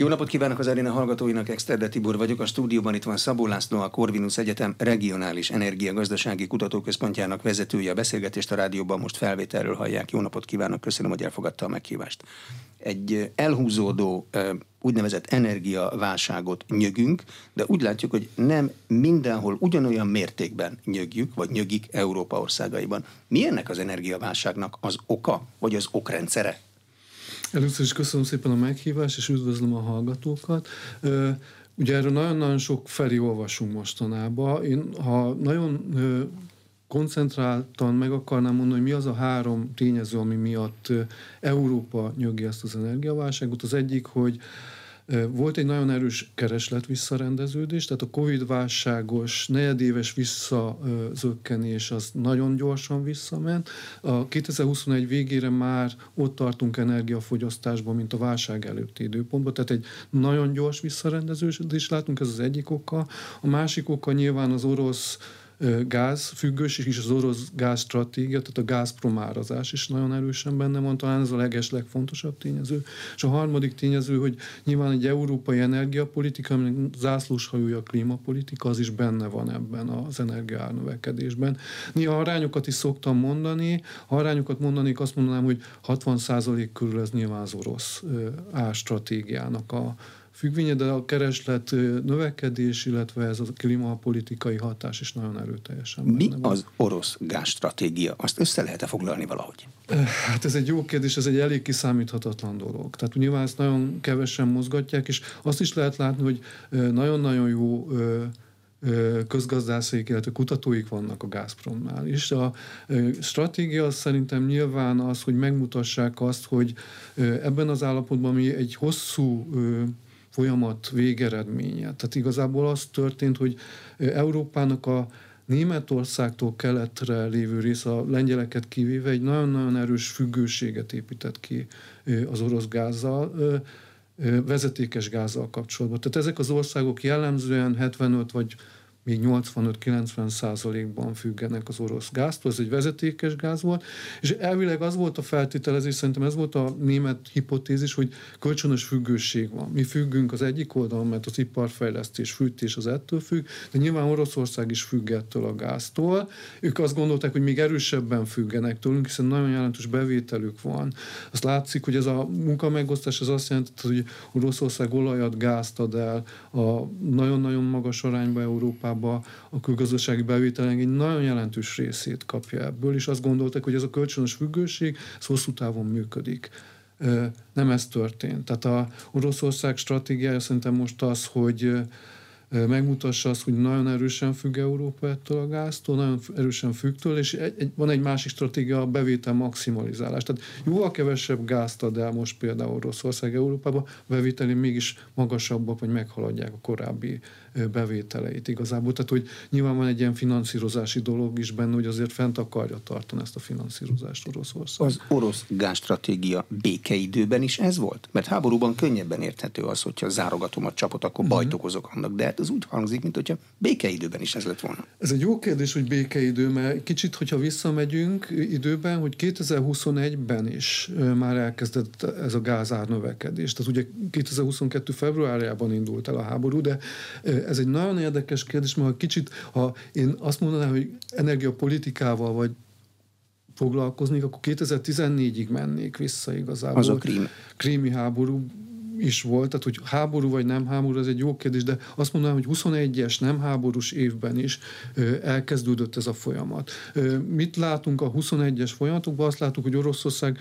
Jó napot kívánok az Arena hallgatóinak, Exterde Tibor vagyok. A stúdióban itt van Szabó László, a Corvinus Egyetem Regionális Energiagazdasági Kutatóközpontjának vezetője. A beszélgetést a rádióban most felvételről hallják. Jó napot kívánok, köszönöm, hogy elfogadta a meghívást. Egy elhúzódó úgynevezett energiaválságot nyögünk, de úgy látjuk, hogy nem mindenhol ugyanolyan mértékben nyögjük, vagy nyögik Európa országaiban. Mi ennek az energiaválságnak az oka, vagy az okrendszere? Először is köszönöm szépen a meghívást, és üdvözlöm a hallgatókat. Ugye erről nagyon-nagyon sok felé olvasunk mostanában. Én, ha nagyon koncentráltan meg akarnám mondani, hogy mi az a három tényező, ami miatt Európa nyögi ezt az energiaválságot. Az egyik, hogy volt egy nagyon erős kereslet visszarendeződés, tehát a Covid-válságos negyedéves visszazökkenés az nagyon gyorsan visszament. A 2021 végére már ott tartunk energiafogyasztásban, mint a válság előtti időpontban, tehát egy nagyon gyors visszarendeződés látunk, ez az egyik oka. A másik oka nyilván az orosz gázfüggős, és az orosz gázstratégia, tehát a gázpromárazás is nagyon erősen benne van, talán ez a leges legfontosabb tényező. És a harmadik tényező, hogy nyilván egy európai energiapolitika, aminek zászlós hajója a klímapolitika, az is benne van ebben az energiárnövekedésben. Néha arányokat is szoktam mondani, ha arányokat mondanék, azt mondanám, hogy 60% körül ez nyilván az orosz árstratégiának a függvénye, de a kereslet növekedés, illetve ez a klímapolitikai hatás is nagyon erőteljesen. Mi van. az orosz gázstratégia? Azt össze lehet-e foglalni valahogy? Hát ez egy jó kérdés, ez egy elég kiszámíthatatlan dolog. Tehát nyilván ezt nagyon kevesen mozgatják, és azt is lehet látni, hogy nagyon-nagyon jó közgazdászaik, illetve kutatóik vannak a Gazpromnál. És a stratégia szerintem nyilván az, hogy megmutassák azt, hogy ebben az állapotban mi egy hosszú folyamat végeredménye. Tehát igazából az történt, hogy Európának a Németországtól keletre lévő rész, a lengyeleket kivéve egy nagyon-nagyon erős függőséget épített ki az orosz gázzal, vezetékes gázzal kapcsolatban. Tehát ezek az országok jellemzően 75 vagy még 85-90 százalékban függenek az orosz gáztól, ez egy vezetékes gáz volt, és elvileg az volt a feltételezés, szerintem ez volt a német hipotézis, hogy kölcsönös függőség van. Mi függünk az egyik oldalon, mert az iparfejlesztés, fűtés az ettől függ, de nyilván Oroszország is függ ettől a gáztól. Ők azt gondolták, hogy még erősebben függenek tőlünk, hiszen nagyon jelentős bevételük van. Azt látszik, hogy ez a munkamegosztás az azt jelenti, hogy Oroszország olajat, gázt ad el a nagyon-nagyon magas arányba Európában, Európába a külgazdasági bevételek egy nagyon jelentős részét kapja ebből, és azt gondolták, hogy ez a kölcsönös függőség ez hosszú távon működik. Nem ez történt. Tehát a Oroszország stratégiája szerintem most az, hogy megmutassa azt, hogy nagyon erősen függ Európa ettől a gáztól, nagyon erősen függ tőle, és egy, egy, van egy másik stratégia, a bevétel maximalizálás. Tehát jóval kevesebb gázt ad el most például Oroszország Európába, bevételi mégis magasabbak, vagy meghaladják a korábbi bevételeit igazából. Tehát, hogy nyilván van egy ilyen finanszírozási dolog is benne, hogy azért fent akarja tartani ezt a finanszírozást Oroszország. Az orosz gázstratégia békeidőben is ez volt? Mert háborúban könnyebben érthető az, hogyha zárogatom a csapot, akkor uh-huh. bajt okozok annak, de ez úgy hangzik, mint hogyha békeidőben is ez lett volna. Ez egy jó kérdés, hogy békeidő, mert kicsit, hogyha visszamegyünk időben, hogy 2021-ben is már elkezdett ez a gázár növekedés. Tehát ugye 2022. februárjában indult el a háború, de ez egy nagyon érdekes kérdés, mert ha kicsit, ha én azt mondanám, hogy energiapolitikával vagy foglalkoznék, akkor 2014-ig mennék vissza igazából. Az a krím. Krími háború is volt, tehát hogy háború vagy nem háború, ez egy jó kérdés, de azt mondanám, hogy 21-es nem háborús évben is elkezdődött ez a folyamat. Mit látunk a 21-es folyamatokban? Azt látunk, hogy Oroszország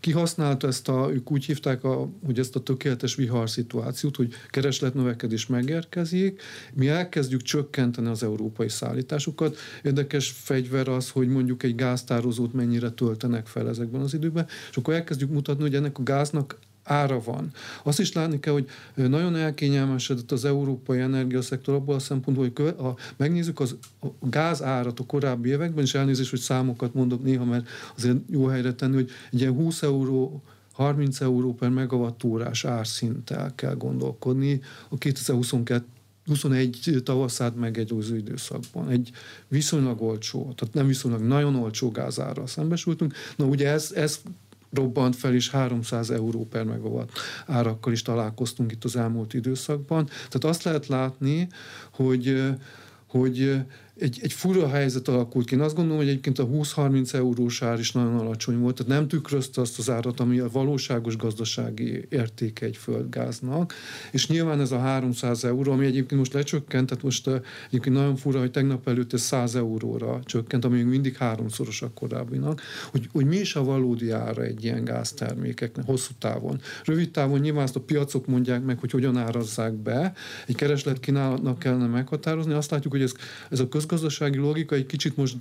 kihasználta ezt a, ők úgy hívták, a, hogy ezt a tökéletes vihar szituációt, hogy keresletnövekedés megérkezik, mi elkezdjük csökkenteni az európai szállításokat. Érdekes fegyver az, hogy mondjuk egy gáztározót mennyire töltenek fel ezekben az időben, és akkor elkezdjük mutatni, hogy ennek a gáznak ára van. Azt is látni kell, hogy nagyon elkényelmesedett az európai energiaszektor abból a szempontból, hogy ha megnézzük az, a gáz árat a korábbi években, és elnézést, hogy számokat mondok néha, mert azért jó helyre tenni, hogy egy ilyen 20 euró 30 euró per megawattórás árszinttel kell gondolkodni a 2022 21 tavaszát meg egy új időszakban. Egy viszonylag olcsó, tehát nem viszonylag nagyon olcsó gázára szembesültünk. Na ugye ez, ez robbant fel, és 300 euró per megawatt árakkal is találkoztunk itt az elmúlt időszakban. Tehát azt lehet látni, hogy hogy egy, egy fura helyzet alakult ki. Én azt gondolom, hogy egyébként a 20-30 eurós ár is nagyon alacsony volt, tehát nem tükrözte azt az árat, ami a valóságos gazdasági értéke egy földgáznak, és nyilván ez a 300 euró, ami egyébként most lecsökkent, tehát most egyébként nagyon fura, hogy tegnap előtt ez 100 euróra csökkent, ami még mindig háromszoros a korábbinak, hogy, hogy mi is a valódi ára egy ilyen gáztermékeknek hosszú távon. Rövid távon nyilván azt a piacok mondják meg, hogy hogyan árazzák be, egy kereslet kínálatnak kellene meghatározni, azt látjuk, hogy ez, ez a közgazdaság gazdasági logika egy kicsit most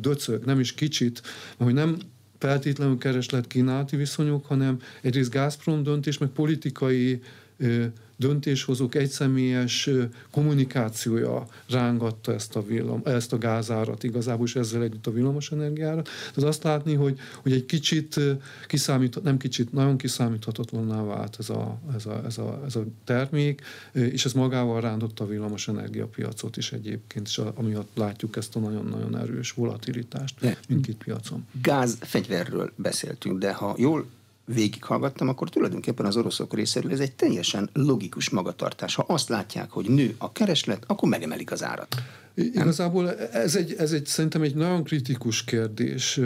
döcög, nem is kicsit, hogy nem feltétlenül kereslet kínálati viszonyok, hanem egyrészt Gazprom döntés, meg politikai döntéshozók egyszemélyes kommunikációja rángatta ezt a, villam, ezt a gázárat igazából, és ezzel együtt a villamos energiára. Tehát azt látni, hogy, hogy egy kicsit kiszámít, nem kicsit, nagyon kiszámíthatatlanná vált ez a, ez, a, ez, a, ez a termék, és ez magával rántotta a villamos energiapiacot is egyébként, és amiatt látjuk ezt a nagyon-nagyon erős volatilitást mindkét piacon. Gáz fegyverről beszéltünk, de ha jól végighallgattam, akkor tulajdonképpen az oroszok részéről ez egy teljesen logikus magatartás. Ha azt látják, hogy nő a kereslet, akkor megemelik az árat. Igazából ez egy, ez egy szerintem egy nagyon kritikus kérdés.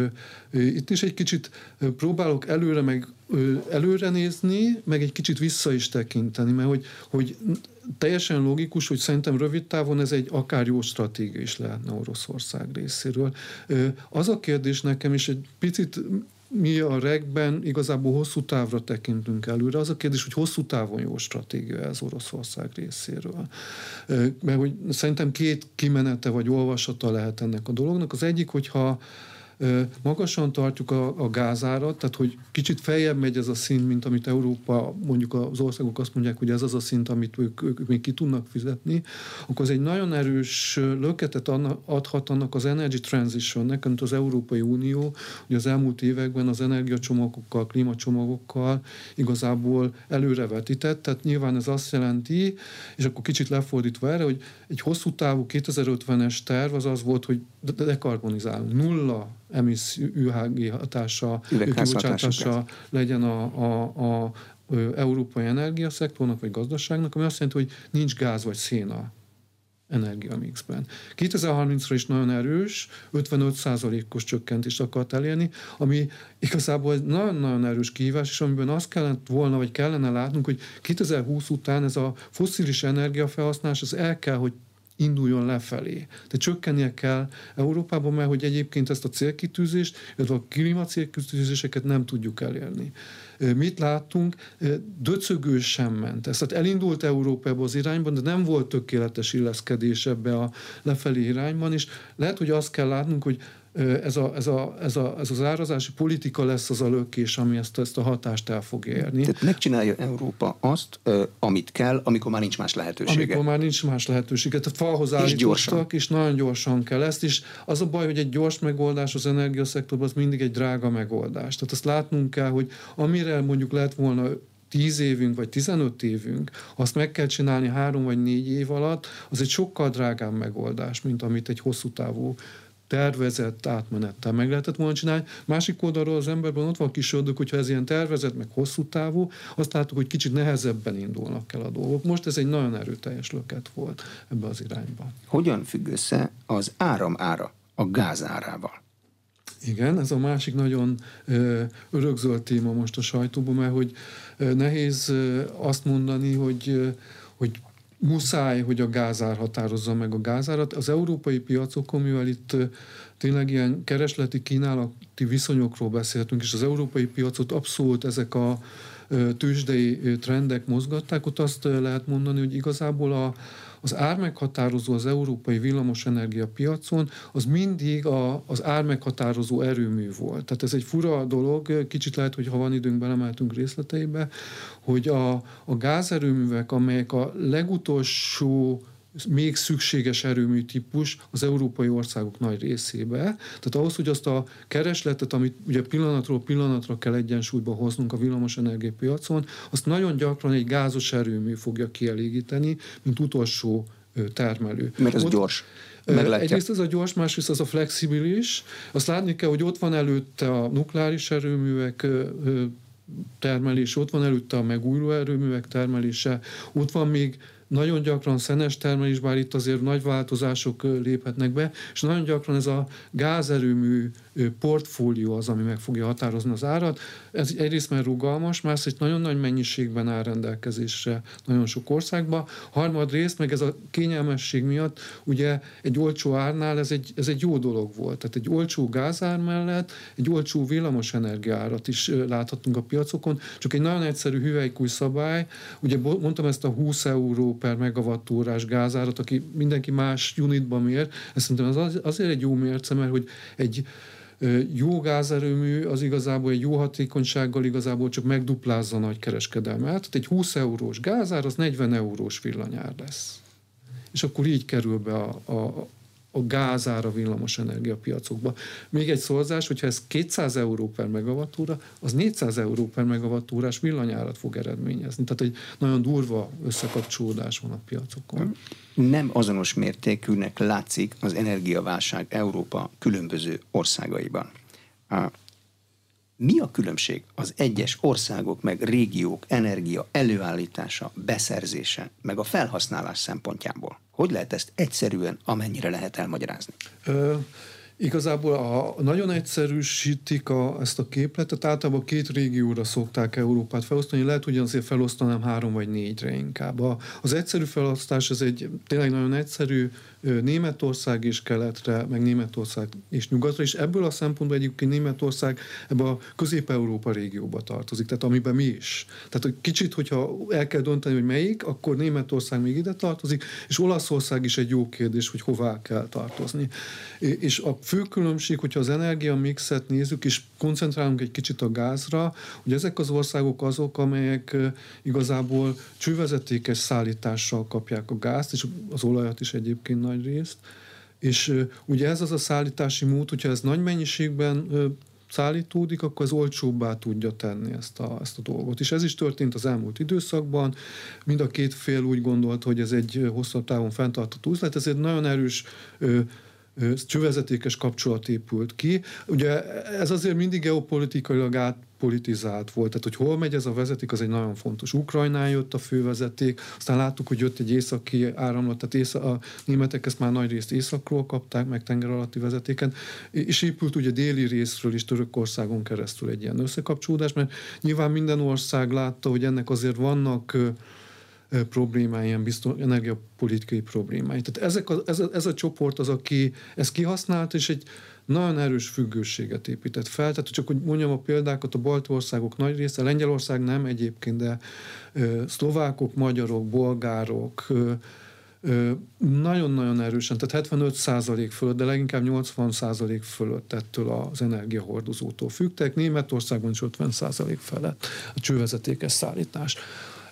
Itt is egy kicsit próbálok előre meg előre nézni, meg egy kicsit vissza is tekinteni, mert hogy, hogy teljesen logikus, hogy szerintem rövid távon ez egy akár jó stratégia is lehetne Oroszország részéről. Az a kérdés nekem is egy picit mi a regben igazából hosszú távra tekintünk előre. Az a kérdés, hogy hosszú távon jó stratégia ez Oroszország részéről. Mert hogy szerintem két kimenete vagy olvasata lehet ennek a dolognak. Az egyik, hogyha magasan tartjuk a, a gázárat, tehát hogy kicsit feljebb megy ez a szint, mint amit Európa, mondjuk az országok azt mondják, hogy ez az a szint, amit ők, ők még ki tudnak fizetni, akkor az egy nagyon erős löketet adhat annak az energy transitionnek, amit az Európai Unió hogy az elmúlt években az energiacsomagokkal, klímacsomagokkal igazából előrevetített, tehát nyilván ez azt jelenti, és akkor kicsit lefordítva erre, hogy egy hosszú távú 2050-es terv az az volt, hogy dekarbonizálunk, nulla emisszió hatása, kibocsátása legyen a, a, a európai energiaszektornak vagy gazdaságnak, ami azt jelenti, hogy nincs gáz vagy széna energiamixben. 2030-ra is nagyon erős, 55%-os csökkentést akart elérni, ami igazából egy nagyon-nagyon erős kihívás, és amiben azt kellett volna, vagy kellene látnunk, hogy 2020 után ez a foszilis energiafelhasználás, az el kell, hogy induljon lefelé. De csökkennie kell Európában, mert hogy egyébként ezt a célkitűzést, illetve a klímacélkitűzéseket nem tudjuk elérni mit láttunk, döcögő sem ment. Ez tehát elindult Európába az irányban, de nem volt tökéletes illeszkedés ebbe a lefelé irányban, és lehet, hogy azt kell látnunk, hogy ez, a, ez, a, ez, a, ez az árazási politika lesz az a lökés, ami ezt, ezt a hatást el fog érni. Tehát megcsinálja Európa azt, amit kell, amikor már nincs más lehetősége. Amikor már nincs más lehetősége. Tehát falhoz és gyorsan. és nagyon gyorsan kell ezt, és az a baj, hogy egy gyors megoldás az energiaszektorban az mindig egy drága megoldás. Tehát azt látnunk kell, hogy amire mondjuk lehet volna 10 évünk vagy 15 évünk, azt meg kell csinálni három vagy négy év alatt, az egy sokkal drágább megoldás, mint amit egy hosszú távú tervezett átmenettel meg lehetett volna csinálni. Másik oldalról az emberben ott van kis ördög, hogyha ez ilyen tervezett, meg hosszú távú, azt láttuk, hogy kicsit nehezebben indulnak el a dolgok. Most ez egy nagyon erőteljes löket volt ebbe az irányba. Hogyan függ össze az áram ára a gáz árával? Igen, ez a másik nagyon örökzöld téma most a sajtóban, mert hogy nehéz azt mondani, hogy, hogy muszáj, hogy a gázár határozza meg a gázárat. Az európai piacokon, mivel itt tényleg ilyen keresleti kínálati viszonyokról beszéltünk, és az európai piacot abszolút ezek a tőzsdei trendek mozgatták, ott azt lehet mondani, hogy igazából a, az ármeghatározó az európai villamosenergia piacon, az mindig a, az ármeghatározó erőmű volt. Tehát ez egy fura dolog, kicsit lehet, hogy ha van időnk, belemeltünk részleteibe, hogy a, a gázerőművek, amelyek a legutolsó még szükséges erőmű típus az európai országok nagy részébe. Tehát ahhoz, hogy azt a keresletet, amit ugye pillanatról pillanatra kell egyensúlyba hoznunk a villamos energiapiacon, azt nagyon gyakran egy gázos erőmű fogja kielégíteni, mint utolsó termelő. Mert ez Ott, gyors. Meglátja. Egyrészt ez a gyors, másrészt az a flexibilis. Azt látni kell, hogy ott van előtte a nukleáris erőművek termelés, ott van előtte a megújuló erőművek termelése, ott van még nagyon gyakran szenes termelés, bár itt azért nagy változások léphetnek be, és nagyon gyakran ez a gázerőmű portfólió az, ami meg fogja határozni az árat. Ez egyrészt mert rugalmas, másrészt nagyon nagy mennyiségben áll rendelkezésre nagyon sok országban. Harmadrészt meg ez a kényelmesség miatt ugye egy olcsó árnál ez egy, ez egy jó dolog volt. Tehát egy olcsó gázár mellett egy olcsó villamos energiárat is láthatunk a piacokon, csak egy nagyon egyszerű hüvelykúj szabály, ugye mondtam ezt a 20 euró per megawattórás gázárat, aki mindenki más unitban mér, ez szerintem az azért egy jó mérce, mert hogy egy jó gázerőmű az igazából egy jó hatékonysággal igazából csak megduplázza a nagy kereskedelmet. Tehát egy 20 eurós gázár, az 40 eurós villanyár lesz. És akkor így kerül be a, a, a gázára villamos energiapiacokba. Még egy szorzás, hogyha ez 200 euró per megawattúra, az 400 euró per megawattúrás villanyárat fog eredményezni. Tehát egy nagyon durva összekapcsolódás van a piacokon. Nem azonos mértékűnek látszik az energiaválság Európa különböző országaiban. Mi a különbség az egyes országok meg régiók energia előállítása, beszerzése, meg a felhasználás szempontjából? Hogy lehet ezt egyszerűen, amennyire lehet elmagyarázni? Ö, Igazából a, nagyon egyszerűsítik a, ezt a képletet, általában két régióra szokták Európát felosztani, lehet, hogy azért felosztanám három vagy négyre inkább. A, az egyszerű felosztás, ez egy tényleg nagyon egyszerű, Németország és keletre, meg Németország és nyugatra, és ebből a szempontból egyébként Németország ebbe a Közép-Európa régióba tartozik, tehát amiben mi is. Tehát hogy kicsit, hogyha el kell dönteni, hogy melyik, akkor Németország még ide tartozik, és Olaszország is egy jó kérdés, hogy hová kell tartozni. És a fő különbség, hogyha az energia mixet nézzük, és koncentrálunk egy kicsit a gázra, hogy ezek az országok azok, amelyek igazából csővezetékes szállítással kapják a gázt, és az olajat is egyébként részt. És ugye ez az a szállítási mód, hogyha ez nagy mennyiségben szállítódik, akkor ez olcsóbbá tudja tenni ezt a, ezt a dolgot. És ez is történt az elmúlt időszakban. Mind a két fél úgy gondolt, hogy ez egy hosszabb távon fenntartható üzlet, egy nagyon erős csővezetékes kapcsolat épült ki. Ugye ez azért mindig geopolitikailag átpolitizált volt, tehát hogy hol megy ez a vezeték, az egy nagyon fontos. Ukrajnán jött a fővezeték, aztán láttuk, hogy jött egy északi áramlat, tehát ész, a németek ezt már nagy részt északról kapták, meg tenger alatti vezetéken, és épült ugye déli részről is Törökországon keresztül egy ilyen összekapcsolódás, mert nyilván minden ország látta, hogy ennek azért vannak problémái, ilyen biztos, energiapolitikai problémái. Tehát ezek a, ez, a, ez a csoport az, aki ezt kihasznált, és egy nagyon erős függőséget épített fel. Tehát csak hogy mondjam a példákat, a balti országok nagy része, Lengyelország nem egyébként, de ö, szlovákok, magyarok, bolgárok, ö, nagyon-nagyon erősen, tehát 75% fölött, de leginkább 80% fölött ettől az energiahordozótól függtek. Németországban is 50% felett a csővezetékes szállítás.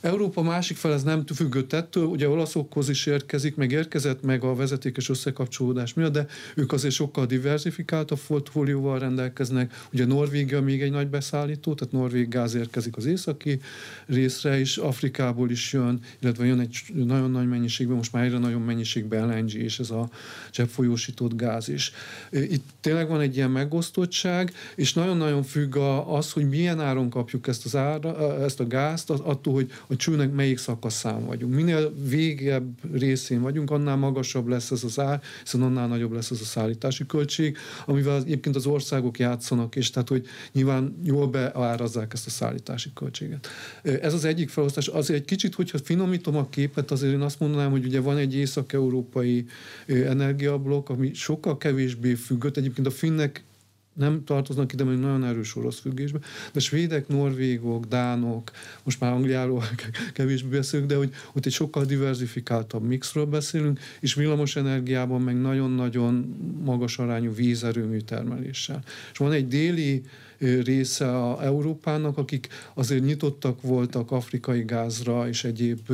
Európa másik fel ez nem függött ettől, ugye olaszokhoz is érkezik, meg érkezett meg a vezetékes összekapcsolódás miatt, de ők azért sokkal diversifikáltabb portfólióval rendelkeznek. Ugye Norvégia még egy nagy beszállító, tehát norvég gáz érkezik az északi részre is, Afrikából is jön, illetve jön egy nagyon nagy mennyiségben, most már egyre nagyon mennyiségben LNG és ez a cseppfolyósított gáz is. Itt tényleg van egy ilyen megosztottság, és nagyon-nagyon függ az, hogy milyen áron kapjuk ezt, az ára, ezt a gázt, attól, hogy a csőnek melyik szakaszán vagyunk. Minél végebb részén vagyunk, annál magasabb lesz ez az ár, hiszen annál nagyobb lesz ez a szállítási költség, amivel egyébként az országok játszanak, és tehát, hogy nyilván jól beárazzák ezt a szállítási költséget. Ez az egyik felosztás. Azért egy kicsit, hogyha finomítom a képet, azért én azt mondanám, hogy ugye van egy észak-európai energiablokk, ami sokkal kevésbé függött. Egyébként a finnek nem tartoznak ide, mert nagyon erős orosz függésbe, de svédek, norvégok, dánok, most már Angliáról kevésbé beszélünk, de hogy ott egy sokkal diversifikáltabb mixről beszélünk, és villamos energiában meg nagyon-nagyon magas arányú vízerőmű termeléssel. És van egy déli része a Európának, akik azért nyitottak voltak afrikai gázra és egyéb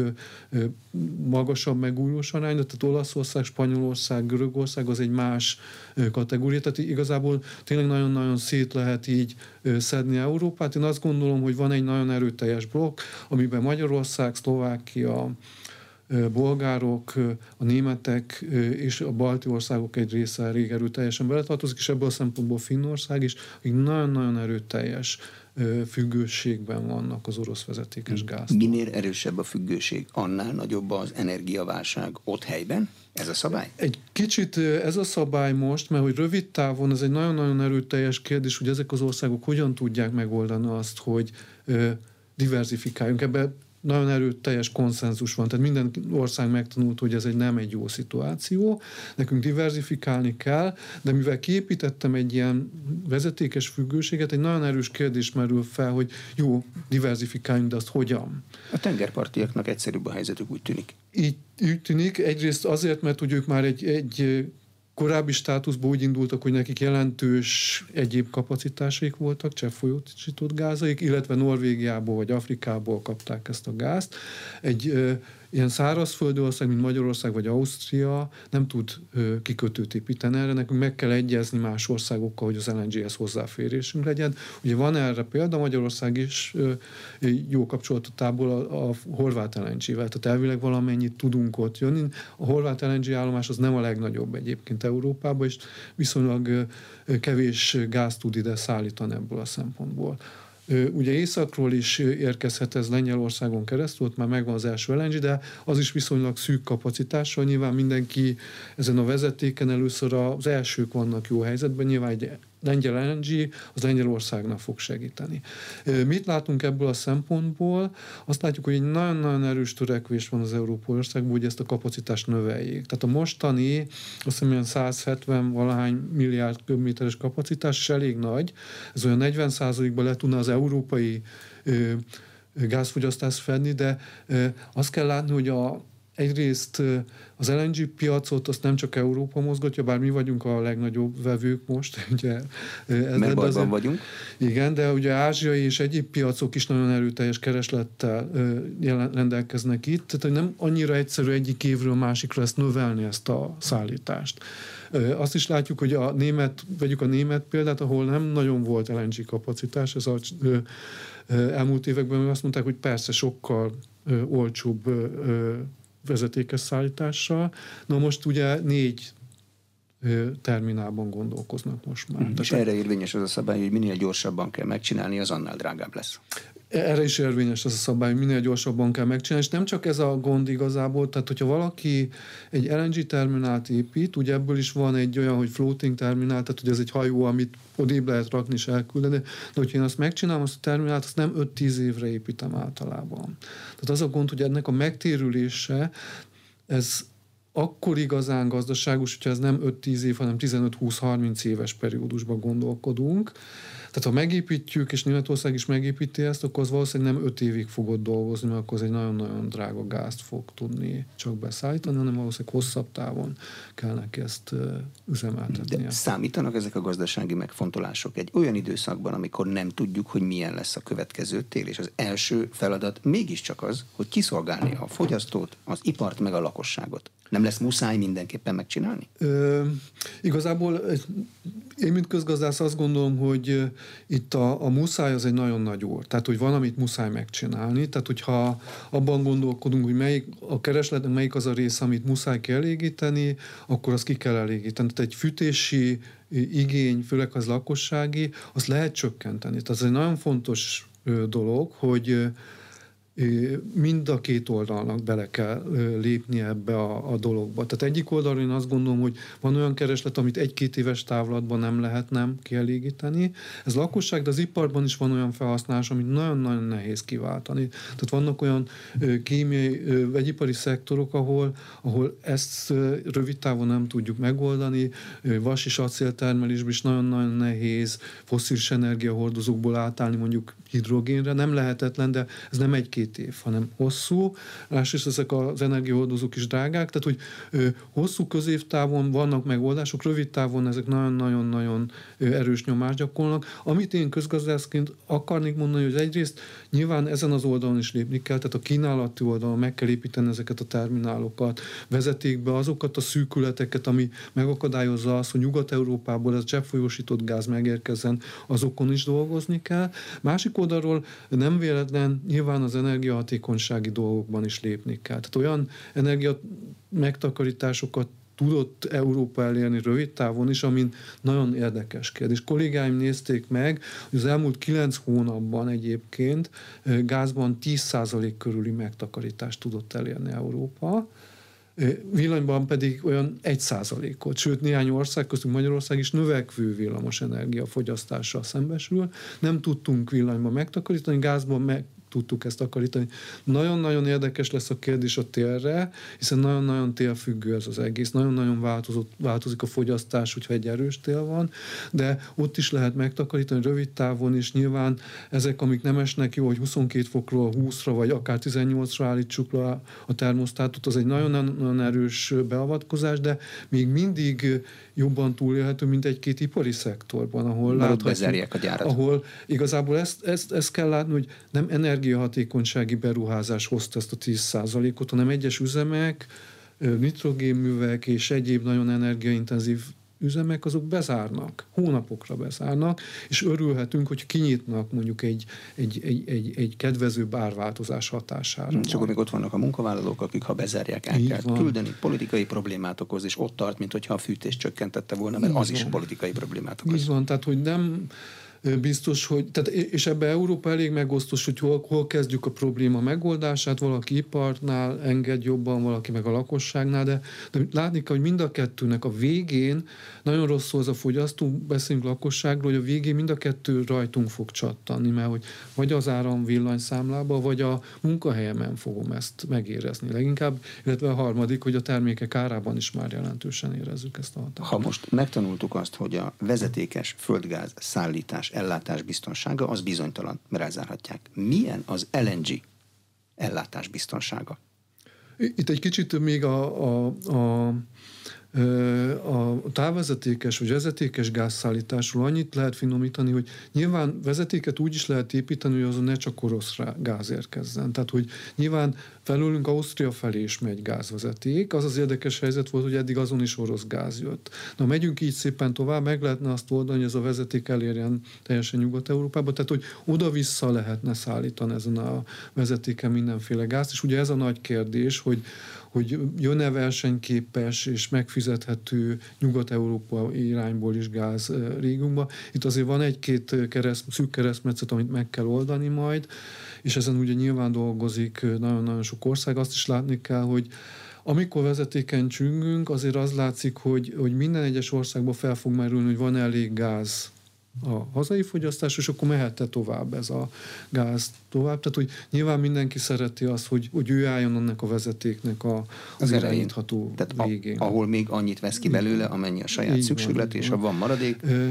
magasabb megújulós arányra, tehát Olaszország, Spanyolország, Görögország az egy más kategória, tehát igazából tényleg nagyon-nagyon szét lehet így szedni Európát. Én azt gondolom, hogy van egy nagyon erőteljes blokk, amiben Magyarország, Szlovákia, bolgárok, a németek és a balti országok egy része elég erőteljesen beletartozik, és ebből a szempontból Finnország is, akik nagyon-nagyon erőteljes függőségben vannak az orosz vezetékes gáz. Minél erősebb a függőség, annál nagyobb az energiaválság ott helyben? Ez a szabály? Egy kicsit ez a szabály most, mert hogy rövid távon ez egy nagyon-nagyon erőteljes kérdés, hogy ezek az országok hogyan tudják megoldani azt, hogy diversifikáljunk. Ebbe nagyon erőteljes konszenzus van, tehát minden ország megtanult, hogy ez egy nem egy jó szituáció, nekünk diversifikálni kell, de mivel kiépítettem egy ilyen vezetékes függőséget, egy nagyon erős kérdés merül fel, hogy jó, diversifikáljunk, de azt hogyan? A tengerpartiaknak egyszerűbb a helyzetük, úgy tűnik. Így, úgy tűnik, egyrészt azért, mert hogy ők már egy, egy korábbi státuszból úgy indultak, hogy nekik jelentős egyéb kapacitásaik voltak, cseppfolyósított gázaik, illetve Norvégiából vagy Afrikából kapták ezt a gázt. Egy ilyen szárazföldi ország, mint Magyarország vagy Ausztria nem tud ö, kikötőt építeni erre, nekünk meg kell egyezni más országokkal, hogy az LNG-hez hozzáférésünk legyen. Ugye van erre példa, Magyarország is ö, jó kapcsolatából a, a horvát LNG-vel, tehát elvileg valamennyit tudunk ott jönni. A horvát LNG állomás az nem a legnagyobb egyébként Európában, és viszonylag ö, kevés gáz tud ide szállítani ebből a szempontból. Ugye északról is érkezhet ez Lengyelországon keresztül, ott már megvan az első LNG, de az is viszonylag szűk kapacitással. Nyilván mindenki ezen a vezetéken először az elsők vannak jó helyzetben, nyilván egy lengyel LNG az Lengyelországnak fog segíteni. Mit látunk ebből a szempontból? Azt látjuk, hogy egy nagyon-nagyon erős törekvés van az Európai Országban, hogy ezt a kapacitást növeljék. Tehát a mostani, azt hiszem, 170 valahány milliárd köbméteres kapacitás is elég nagy. Ez olyan 40% ban le tudna az európai gázfogyasztást fedni, de azt kell látni, hogy a egyrészt az LNG piacot azt nem csak Európa mozgatja, bár mi vagyunk a legnagyobb vevők most. Ugye, ez Mert bajban azért, vagyunk. Igen, de ugye ázsiai és egyéb piacok is nagyon erőteljes kereslettel rendelkeznek itt, tehát nem annyira egyszerű egyik évről másikra ezt növelni, ezt a szállítást. Azt is látjuk, hogy a német, vegyük a német példát, ahol nem nagyon volt LNG kapacitás, ez a elmúlt években azt mondták, hogy persze sokkal olcsóbb vezetékes szállítással. Na most ugye négy terminálban gondolkoznak most már. És erre érvényes az a szabály, hogy minél gyorsabban kell megcsinálni, az annál drágább lesz. Erre is érvényes az a szabály, hogy minél gyorsabban kell megcsinálni, és nem csak ez a gond igazából, tehát hogyha valaki egy LNG terminált épít, ugye ebből is van egy olyan, hogy floating terminál, tehát hogy ez egy hajó, amit odébb lehet rakni és elküldeni, de hogyha én azt megcsinálom, azt a terminált, azt nem 5-10 évre építem általában. Tehát az a gond, hogy ennek a megtérülése, ez akkor igazán gazdaságos, hogyha ez nem 5-10 év, hanem 15-20-30 éves periódusban gondolkodunk, tehát ha megépítjük, és Németország is megépíti ezt, akkor az valószínűleg nem öt évig fogod dolgozni, mert akkor az egy nagyon-nagyon drága gázt fog tudni csak beszállítani, hanem valószínűleg hosszabb távon kell neki ezt üzemeltetni. De számítanak ezek a gazdasági megfontolások egy olyan időszakban, amikor nem tudjuk, hogy milyen lesz a következő tél, és az első feladat mégiscsak az, hogy kiszolgálni a fogyasztót, az ipart, meg a lakosságot. Nem lesz muszáj mindenképpen megcsinálni? Ö, igazából én, mint közgazdász azt gondolom, hogy itt a, a muszáj az egy nagyon nagy úr. Tehát, hogy van, amit muszáj megcsinálni. Tehát, hogyha abban gondolkodunk, hogy melyik a keresletnek melyik az a rész, amit muszáj kielégíteni, akkor azt ki kell elégíteni. Tehát egy fűtési igény, főleg az lakossági, azt lehet csökkenteni. Tehát ez egy nagyon fontos dolog, hogy mind a két oldalnak bele kell lépni ebbe a, a dologba. Tehát egyik oldalon én azt gondolom, hogy van olyan kereslet, amit egy-két éves távlatban nem lehet nem kielégíteni. Ez lakosság, de az iparban is van olyan felhasználás, amit nagyon-nagyon nehéz kiváltani. Tehát vannak olyan kémiai, vegyipari szektorok, ahol, ahol ezt rövid távon nem tudjuk megoldani. Vas és acéltermelésben is nagyon-nagyon nehéz foszilis energiahordozókból átállni mondjuk hidrogénre. Nem lehetetlen, de ez nem egy-két év, hanem hosszú. Másrészt ezek az energiahordozók is drágák, tehát hogy hosszú középtávon vannak megoldások, rövid távon ezek nagyon-nagyon-nagyon erős nyomást gyakorolnak. Amit én közgazdászként akarnék mondani, hogy egyrészt nyilván ezen az oldalon is lépni kell, tehát a kínálati oldalon meg kell építeni ezeket a terminálokat, vezeték be azokat a szűkületeket, ami megakadályozza azt, hogy Nyugat-Európából ez cseppfolyósított gáz megérkezzen, azokon is dolgozni kell. Másik oldalról nem véletlen nyilván az energia energiahatékonysági dolgokban is lépni kell. Tehát olyan energia megtakarításokat tudott Európa elérni rövid távon is, amin nagyon érdekes kérdés. Kollégáim nézték meg, hogy az elmúlt kilenc hónapban egyébként gázban 10% körüli megtakarítást tudott elérni Európa, villanyban pedig olyan 1 ot sőt néhány ország, köztük Magyarország is növekvő villamos energiafogyasztással szembesül. Nem tudtunk villanyban megtakarítani, gázban meg tudtuk ezt akarítani. Nagyon-nagyon érdekes lesz a kérdés a térre, hiszen nagyon-nagyon télfüggő ez az egész, nagyon-nagyon változott, változik a fogyasztás, hogyha egy erős tél van, de ott is lehet megtakarítani rövid távon is. Nyilván ezek, amik nem esnek jó, hogy 22 fokról 20-ra, vagy akár 18-ra állítsuk le a termosztátot, az egy nagyon-nagyon erős beavatkozás, de még mindig jobban túlélhető, mint egy-két ipari szektorban, ahol láthatjuk, a gyárat. ahol igazából ezt, ezt, ezt kell látni, hogy nem energiahatékonysági beruházás hozta ezt a 10%-ot, hanem egyes üzemek, nitrogénművek és egyéb nagyon energiaintenzív üzemek azok bezárnak, hónapokra bezárnak, és örülhetünk, hogy kinyitnak mondjuk egy, egy, egy, egy, egy kedvező bárváltozás hatására. Csak amíg ott vannak a munkavállalók, akik ha bezárják, el kell van. küldeni, politikai problémát okoz, és ott tart, mint hogyha a fűtés csökkentette volna, mert Így az van. is politikai problémát okoz. Így van, tehát hogy nem biztos, hogy, tehát, és ebbe Európa elég megosztos, hogy hol, hol kezdjük a probléma megoldását, valaki ipartnál enged jobban, valaki meg a lakosságnál, de, de látni kell, hogy mind a kettőnek a végén nagyon rosszul az a fogyasztó, beszélünk lakosságról, hogy a végén mind a kettő rajtunk fog csattanni, mert hogy vagy az áram villanyszámlába, vagy a munkahelyemen fogom ezt megérezni leginkább, illetve a harmadik, hogy a termékek árában is már jelentősen érezzük ezt a hatást. Ha most megtanultuk azt, hogy a vezetékes földgáz szállítás ellátás biztonsága az bizonytalan, mert elzárhatják. Milyen az LNG ellátás biztonsága? Itt egy kicsit még a, a, a a távvezetékes vagy vezetékes gázszállításról annyit lehet finomítani, hogy nyilván vezetéket úgy is lehet építeni, hogy azon ne csak orosz gáz érkezzen. Tehát, hogy nyilván felülünk Ausztria felé is megy gázvezeték. Az az érdekes helyzet volt, hogy eddig azon is orosz gáz jött. Na, megyünk így szépen tovább, meg lehetne azt oldani, hogy ez a vezeték elérjen teljesen Nyugat-Európába, tehát, hogy oda-vissza lehetne szállítani ezen a vezetéken mindenféle gázt, és ugye ez a nagy kérdés, hogy, hogy jön-e versenyképes és megfizethető Nyugat-Európa irányból is gáz régunkba. Itt azért van egy-két kereszt, szűk keresztmetszet, amit meg kell oldani majd, és ezen ugye nyilván dolgozik nagyon-nagyon sok ország. Azt is látni kell, hogy amikor vezetéken csüngünk, azért az látszik, hogy, hogy minden egyes országban fel fog merülni, hogy van elég gáz a hazai fogyasztás, és akkor mehetne tovább ez a gáz tovább. Tehát, hogy nyilván mindenki szereti azt, hogy, hogy ő álljon annak a vezetéknek a, az, az irányítható Tehát végén. A, ahol még annyit vesz ki belőle, amennyi a saját szükséglet, és ha van maradék. Ö,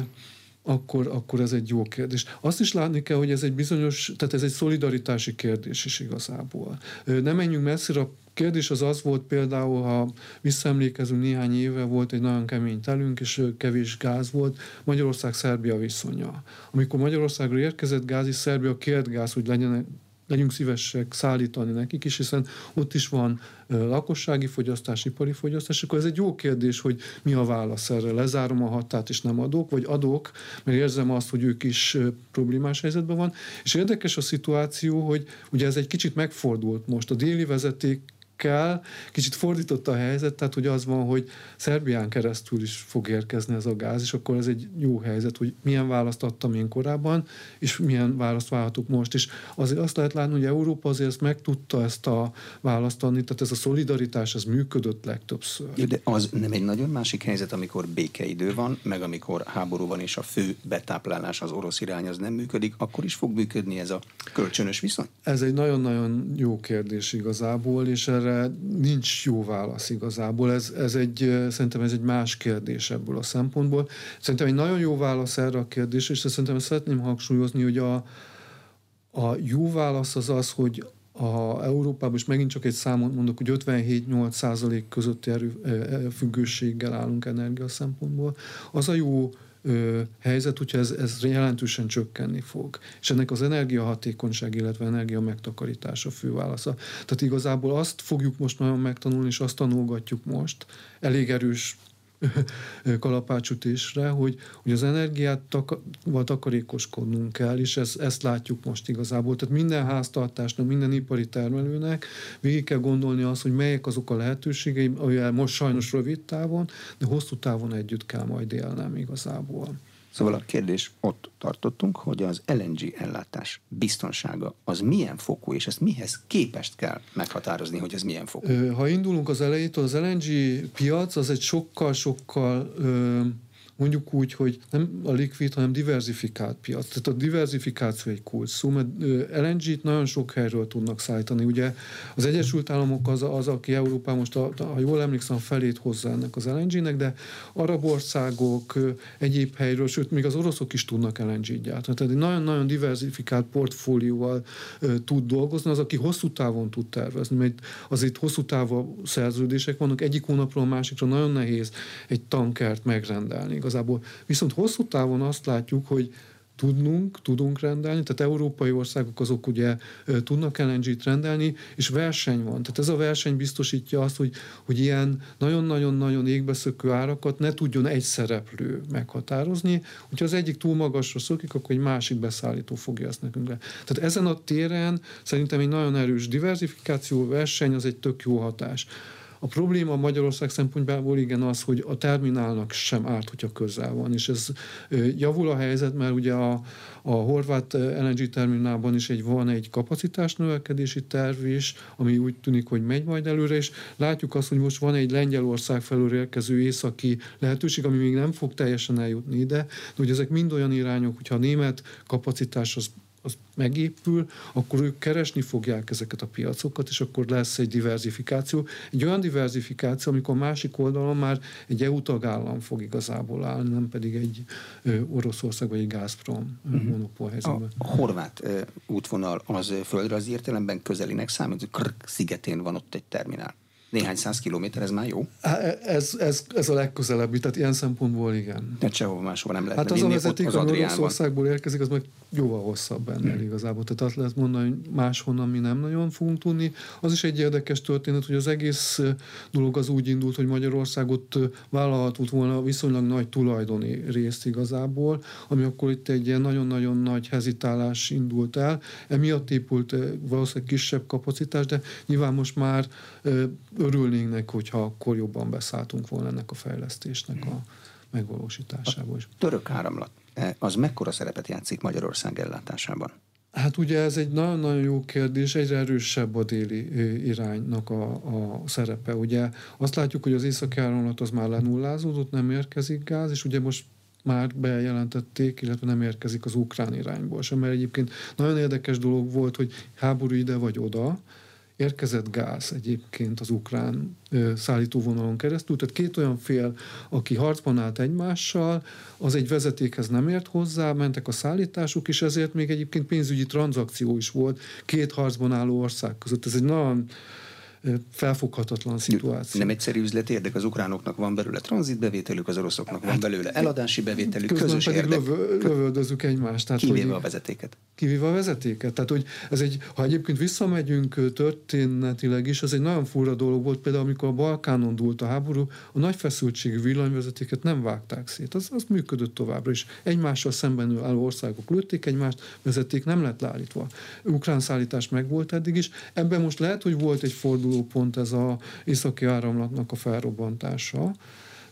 akkor, akkor ez egy jó kérdés. Azt is látni kell, hogy ez egy bizonyos, tehát ez egy szolidaritási kérdés is igazából. Nem menjünk messzire, a kérdés az az volt például, ha visszaemlékezünk néhány éve, volt egy nagyon kemény telünk, és kevés gáz volt, Magyarország-Szerbia viszonya. Amikor Magyarországra érkezett gáz, és Szerbia kért gáz, hogy legyen legyünk szívesek szállítani nekik is, hiszen ott is van lakossági fogyasztás, ipari fogyasztás, akkor ez egy jó kérdés, hogy mi a válasz erre. Lezárom a határt és nem adok, vagy adok, mert érzem azt, hogy ők is problémás helyzetben van. És érdekes a szituáció, hogy ugye ez egy kicsit megfordult most. A déli vezeték kell. Kicsit fordított a helyzet, tehát hogy az van, hogy Szerbián keresztül is fog érkezni ez a gáz, és akkor ez egy jó helyzet, hogy milyen választ adtam én korábban, és milyen választ várhatok most. És azért azt lehet látni, hogy Európa azért ezt meg tudta ezt a választ adni, tehát ez a szolidaritás, ez működött legtöbbször. De az nem egy nagyon másik helyzet, amikor békeidő van, meg amikor háború van, és a fő betáplálás az orosz irány az nem működik, akkor is fog működni ez a kölcsönös viszony? Ez egy nagyon-nagyon jó kérdés igazából, és erre erre nincs jó válasz igazából. Ez, ez egy, szerintem ez egy más kérdés ebből a szempontból. Szerintem egy nagyon jó válasz erre a kérdésre, és szerintem ezt szeretném hangsúlyozni, hogy a, a jó válasz az az, hogy a Európában, és megint csak egy számot mondok, hogy 57-8 százalék közötti erő, függőséggel állunk energia szempontból. Az a jó ö, helyzet, hogyha ez, ez jelentősen csökkenni fog. És ennek az energiahatékonyság, illetve energia megtakarítása fő válasza. Tehát igazából azt fogjuk most nagyon megtanulni, és azt tanulgatjuk most, elég erős kalapácsütésre, hogy, hogy az energiát tak, takarékoskodnunk kell, és ez, ezt látjuk most igazából. Tehát minden háztartásnak, minden ipari termelőnek végig kell gondolni azt, hogy melyek azok a lehetőségei, amivel most sajnos rövid távon, de hosszú távon együtt kell majd élnem igazából. Szóval a kérdés ott tartottunk, hogy az LNG ellátás biztonsága az milyen fokú, és ezt mihez képest kell meghatározni, hogy ez milyen fokú? Ha indulunk az elejétől, az LNG piac az egy sokkal-sokkal mondjuk úgy, hogy nem a likvid, hanem diversifikált piac. Tehát a diversifikáció egy kulcs szó, mert LNG-t nagyon sok helyről tudnak szállítani. Ugye az Egyesült Államok az, az aki Európában most, a, ha jól emlékszem, felét hozza ennek az LNG-nek, de arab országok, egyéb helyről, sőt, még az oroszok is tudnak LNG-t gyártani. Tehát egy nagyon-nagyon diversifikált portfólióval tud dolgozni, az, aki hosszú távon tud tervezni, mert azért hosszú távú szerződések vannak, egyik hónapról a másikra nagyon nehéz egy tankert megrendelni igazából. Viszont hosszú távon azt látjuk, hogy tudnunk, tudunk rendelni, tehát európai országok azok ugye tudnak LNG-t rendelni, és verseny van. Tehát ez a verseny biztosítja azt, hogy, hogy ilyen nagyon-nagyon-nagyon égbeszökő árakat ne tudjon egy szereplő meghatározni. Hogyha az egyik túl magasra szokik, akkor egy másik beszállító fogja ezt nekünk le. Tehát ezen a téren szerintem egy nagyon erős diversifikáció, verseny az egy tök jó hatás. A probléma Magyarország szempontjából igen az, hogy a terminálnak sem árt, hogyha közel van, és ez javul a helyzet, mert ugye a, a horvát LNG terminálban is egy, van egy kapacitás növekedési terv is, ami úgy tűnik, hogy megy majd előre, és látjuk azt, hogy most van egy Lengyelország felől érkező északi lehetőség, ami még nem fog teljesen eljutni ide, de hogy ezek mind olyan irányok, hogyha a német kapacitás az az megépül, akkor ők keresni fogják ezeket a piacokat, és akkor lesz egy diversifikáció. Egy olyan diversifikáció, amikor a másik oldalon már egy EU tagállam fog igazából állni, nem pedig egy Oroszország vagy egy Gazprom uh-huh. monopól helyzetben. A horvát útvonal az földre az értelemben közelinek számít, hogy Krk szigetén van ott egy terminál néhány száz kilométer, ez már jó? Ez, ez, ez a legközelebbi, tehát ilyen szempontból igen. Tehát sehova máshova nem lehet Hát az a vezeték, ami Oroszországból érkezik, az meg jóval hosszabb ennél hmm. igazából. Tehát azt lehet mondani, hogy máshonnan mi nem nagyon fogunk tudni. Az is egy érdekes történet, hogy az egész dolog az úgy indult, hogy Magyarországot vállalhatott volna viszonylag nagy tulajdoni részt igazából, ami akkor itt egy ilyen nagyon-nagyon nagy hezitálás indult el. Emiatt épült valószínűleg kisebb kapacitás, de nyilván most már örülnénk neki, hogyha akkor jobban beszálltunk volna ennek a fejlesztésnek a megvalósításába is. A török áramlat, e, az mekkora szerepet játszik Magyarország ellátásában? Hát ugye ez egy nagyon-nagyon jó kérdés, egyre erősebb a déli iránynak a, a szerepe. Ugye azt látjuk, hogy az északi áramlat az már lenullázódott, nem érkezik gáz, és ugye most már bejelentették, illetve nem érkezik az ukrán irányból sem, mert egyébként nagyon érdekes dolog volt, hogy háború ide vagy oda, érkezett gáz egyébként az ukrán szállítóvonalon keresztül, tehát két olyan fél, aki harcban állt egymással, az egy vezetékhez nem ért hozzá, mentek a szállításuk, és ezért még egyébként pénzügyi tranzakció is volt két harcban álló ország között. Ez egy nagyon felfoghatatlan szituáció. Nem egyszerű üzleti érdek, az ukránoknak van belőle tranzitbevételük, az oroszoknak van hát, belőle eladási bevételük, közös pedig érdek. Lövö, lövöldözünk egymást. Tehát, kivéve hogy, a vezetéket. Kivéve a vezetéket. Tehát, hogy ez egy, ha egyébként visszamegyünk történetileg is, ez egy nagyon fura dolog volt, például amikor a Balkánon dúlt a háború, a nagy feszültségű villanyvezetéket nem vágták szét. Az, az működött továbbra is. Egymással szemben álló országok lőtték egymást, vezeték nem lett leállítva. Ukrán szállítás meg volt eddig is. Ebben most lehet, hogy volt egy forduló pont ez a északi áramlatnak a felrobbantása.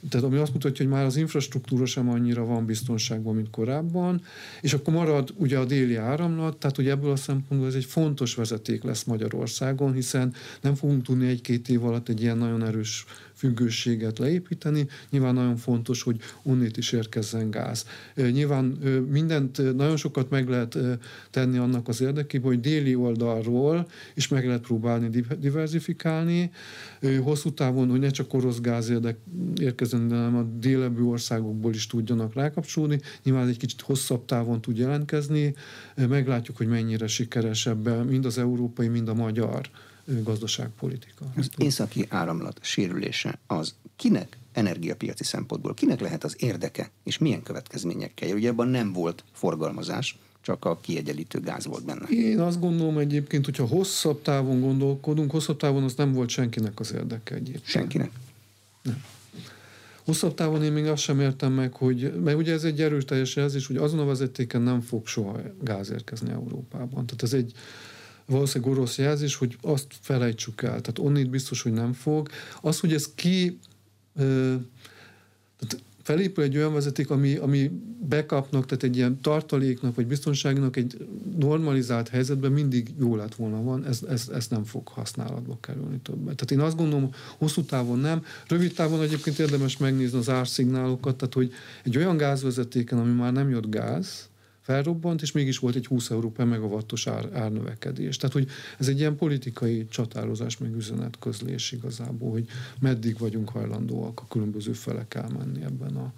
Tehát ami azt mutatja, hogy már az infrastruktúra sem annyira van biztonságban, mint korábban, és akkor marad ugye a déli áramlat, tehát hogy ebből a szempontból ez egy fontos vezeték lesz Magyarországon, hiszen nem fogunk tudni egy-két év alatt egy ilyen nagyon erős függőséget leépíteni. Nyilván nagyon fontos, hogy onnét is érkezzen gáz. Nyilván mindent, nagyon sokat meg lehet tenni annak az érdekében, hogy déli oldalról is meg lehet próbálni diversifikálni. Hosszú távon, hogy ne csak orosz gáz érdek érkezzen, de hanem a délebbi országokból is tudjanak rákapcsolni. Nyilván egy kicsit hosszabb távon tud jelentkezni. Meglátjuk, hogy mennyire sikeres ebben mind az európai, mind a magyar gazdaságpolitika. Az északi áramlat sérülése az kinek energiapiaci szempontból, kinek lehet az érdeke, és milyen következményekkel? Ugye ebben nem volt forgalmazás, csak a kiegyenlítő gáz volt benne. Én azt gondolom egyébként, hogyha hosszabb távon gondolkodunk, hosszabb távon az nem volt senkinek az érdeke egyébként. Senkinek? Nem. Hosszabb távon én még azt sem értem meg, hogy, mert ugye ez egy erős teljes jelzés, hogy azon a vezetéken nem fog soha gáz érkezni Európában. Tehát ez egy valószínűleg orosz jelzés, hogy azt felejtsük el. Tehát onnét biztos, hogy nem fog. Az, hogy ez ki tehát felépül egy olyan vezeték, ami, ami bekapnak, tehát egy ilyen tartaléknak, vagy biztonságnak egy normalizált helyzetben mindig jó lett volna van, ez, ez, ez nem fog használatba kerülni többet. Tehát én azt gondolom, hosszú távon nem. Rövid távon egyébként érdemes megnézni az árszignálokat, tehát hogy egy olyan gázvezetéken, ami már nem jött gáz, felrobbant, és mégis volt egy 20 euró per megawattos ár, árnövekedés. Tehát, hogy ez egy ilyen politikai csatározás, meg üzenetközlés igazából, hogy meddig vagyunk hajlandóak a különböző felek elmenni ebben a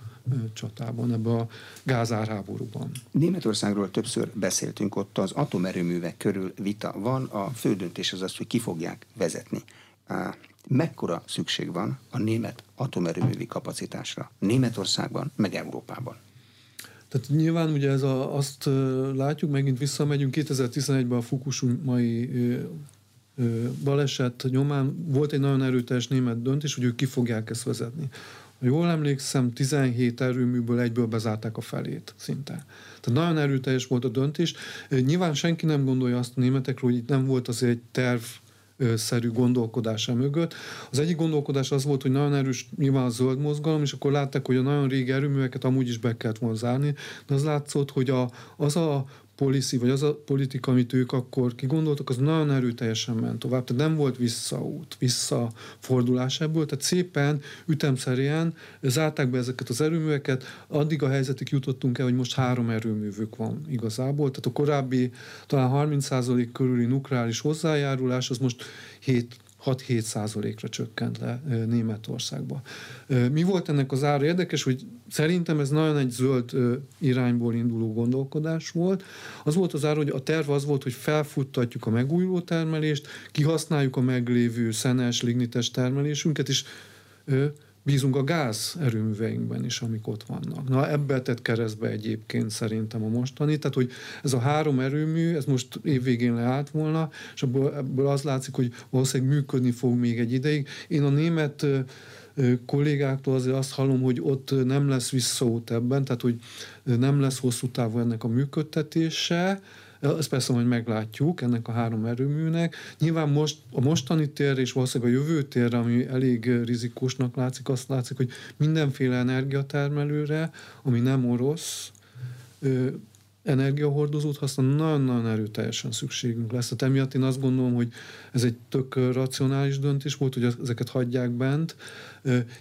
csatában, ebben a gázárháborúban. Németországról többször beszéltünk, ott az atomerőművek körül vita van, a fő döntés az az, hogy ki fogják vezetni. Mekkora szükség van a német atomerőművi kapacitásra Németországban, meg Európában? Tehát nyilván ugye ez a, azt látjuk, megint visszamegyünk 2011-ben a Fukushima-mai baleset nyomán volt egy nagyon erőteljes német döntés, hogy ők ki fogják ezt vezetni. Ha jól emlékszem, 17 erőműből egyből bezárták a felét szinte. Tehát nagyon erőteljes volt a döntés. Nyilván senki nem gondolja azt a németekről, hogy itt nem volt azért egy terv szerű gondolkodása mögött. Az egyik gondolkodás az volt, hogy nagyon erős nyilván a zöld mozgalom, és akkor látták, hogy a nagyon régi erőműveket amúgy is be kellett volna zárni, de az látszott, hogy a, az a policy, vagy az a politika, amit ők akkor kigondoltak, az nagyon erőteljesen ment tovább. Tehát nem volt visszaút, visszafordulás ebből, tehát szépen, ütemszerűen zárták be ezeket az erőműveket, addig a helyzetig jutottunk el, hogy most három erőművük van igazából, tehát a korábbi talán 30% körüli nukleáris hozzájárulás, az most 7 6-7 százalékra csökkent le Németországba. Mi volt ennek az ára? Érdekes, hogy szerintem ez nagyon egy zöld irányból induló gondolkodás volt. Az volt az ára, hogy a terv az volt, hogy felfuttatjuk a megújuló termelést, kihasználjuk a meglévő szenes, lignites termelésünket, és bízunk a gáz erőműveinkben is, amik ott vannak. Na ebbe tett keresztbe egyébként szerintem a mostani, tehát hogy ez a három erőmű, ez most évvégén leállt volna, és ebből, ebből az látszik, hogy valószínűleg működni fog még egy ideig. Én a német kollégáktól azért azt hallom, hogy ott nem lesz visszaút ebben, tehát hogy nem lesz hosszú távú ennek a működtetése, ezt persze majd meglátjuk ennek a három erőműnek. Nyilván most a mostani tér és valószínűleg a jövő tér, ami elég rizikósnak látszik, azt látszik, hogy mindenféle energiatermelőre, ami nem orosz, energiahordozót használ, nagyon-nagyon erőteljesen szükségünk lesz. Tehát emiatt én azt gondolom, hogy ez egy tök racionális döntés volt, hogy ezeket hagyják bent.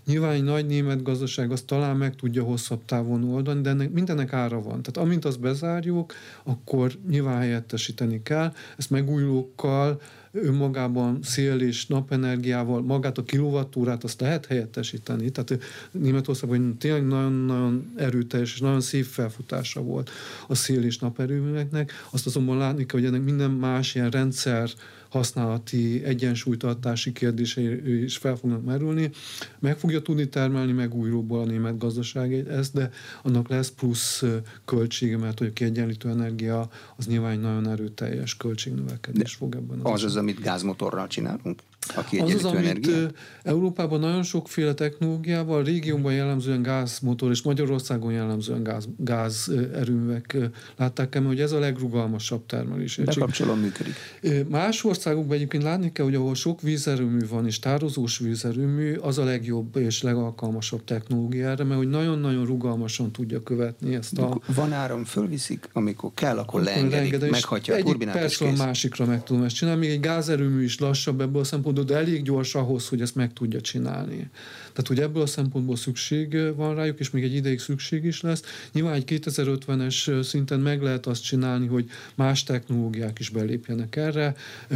Nyilván egy nagy német gazdaság azt talán meg tudja hosszabb távon oldani, de ennek mindennek ára van. Tehát amint azt bezárjuk, akkor nyilván helyettesíteni kell. Ezt megújulókkal, önmagában szél és napenergiával magát a kilovattórát azt lehet helyettesíteni. Tehát Németországban tényleg nagyon-nagyon erőteljes és nagyon szép felfutása volt a szél és naperőműveknek. Azt azonban látni kell, hogy ennek minden más ilyen rendszer használati egyensúlytartási kérdései is fel fognak merülni. Meg fogja tudni termelni megújulóból a német gazdaság ezt, de annak lesz plusz költsége, mert hogy a kiegyenlítő energia az nyilván nagyon erőteljes költségnövekedés de fog ebben. Az az, az, amit gázmotorral csinálunk? A az az, amit Európában nagyon sokféle technológiával, régióban jellemzően gázmotor, és Magyarországon jellemzően gáz, gázerőművek látták el, hogy ez a legrugalmasabb termelés. Bekapcsolom, működik. Más országokban egyébként látni kell, hogy ahol sok vízerőmű van, és tározós vízerőmű, az a legjobb és legalkalmasabb technológiára, mert hogy nagyon-nagyon rugalmasan tudja követni ezt a... Van áram, fölviszik, amikor kell, akkor leengedik, meghagyja a turbinát, percről a másikra meg tudom ezt csinálni. Még egy gázerőmű is lassabb ebből a szempontból, de elég gyors ahhoz, hogy ezt meg tudja csinálni. Tehát, hogy ebből a szempontból szükség van rájuk, és még egy ideig szükség is lesz. Nyilván egy 2050-es szinten meg lehet azt csinálni, hogy más technológiák is belépjenek erre.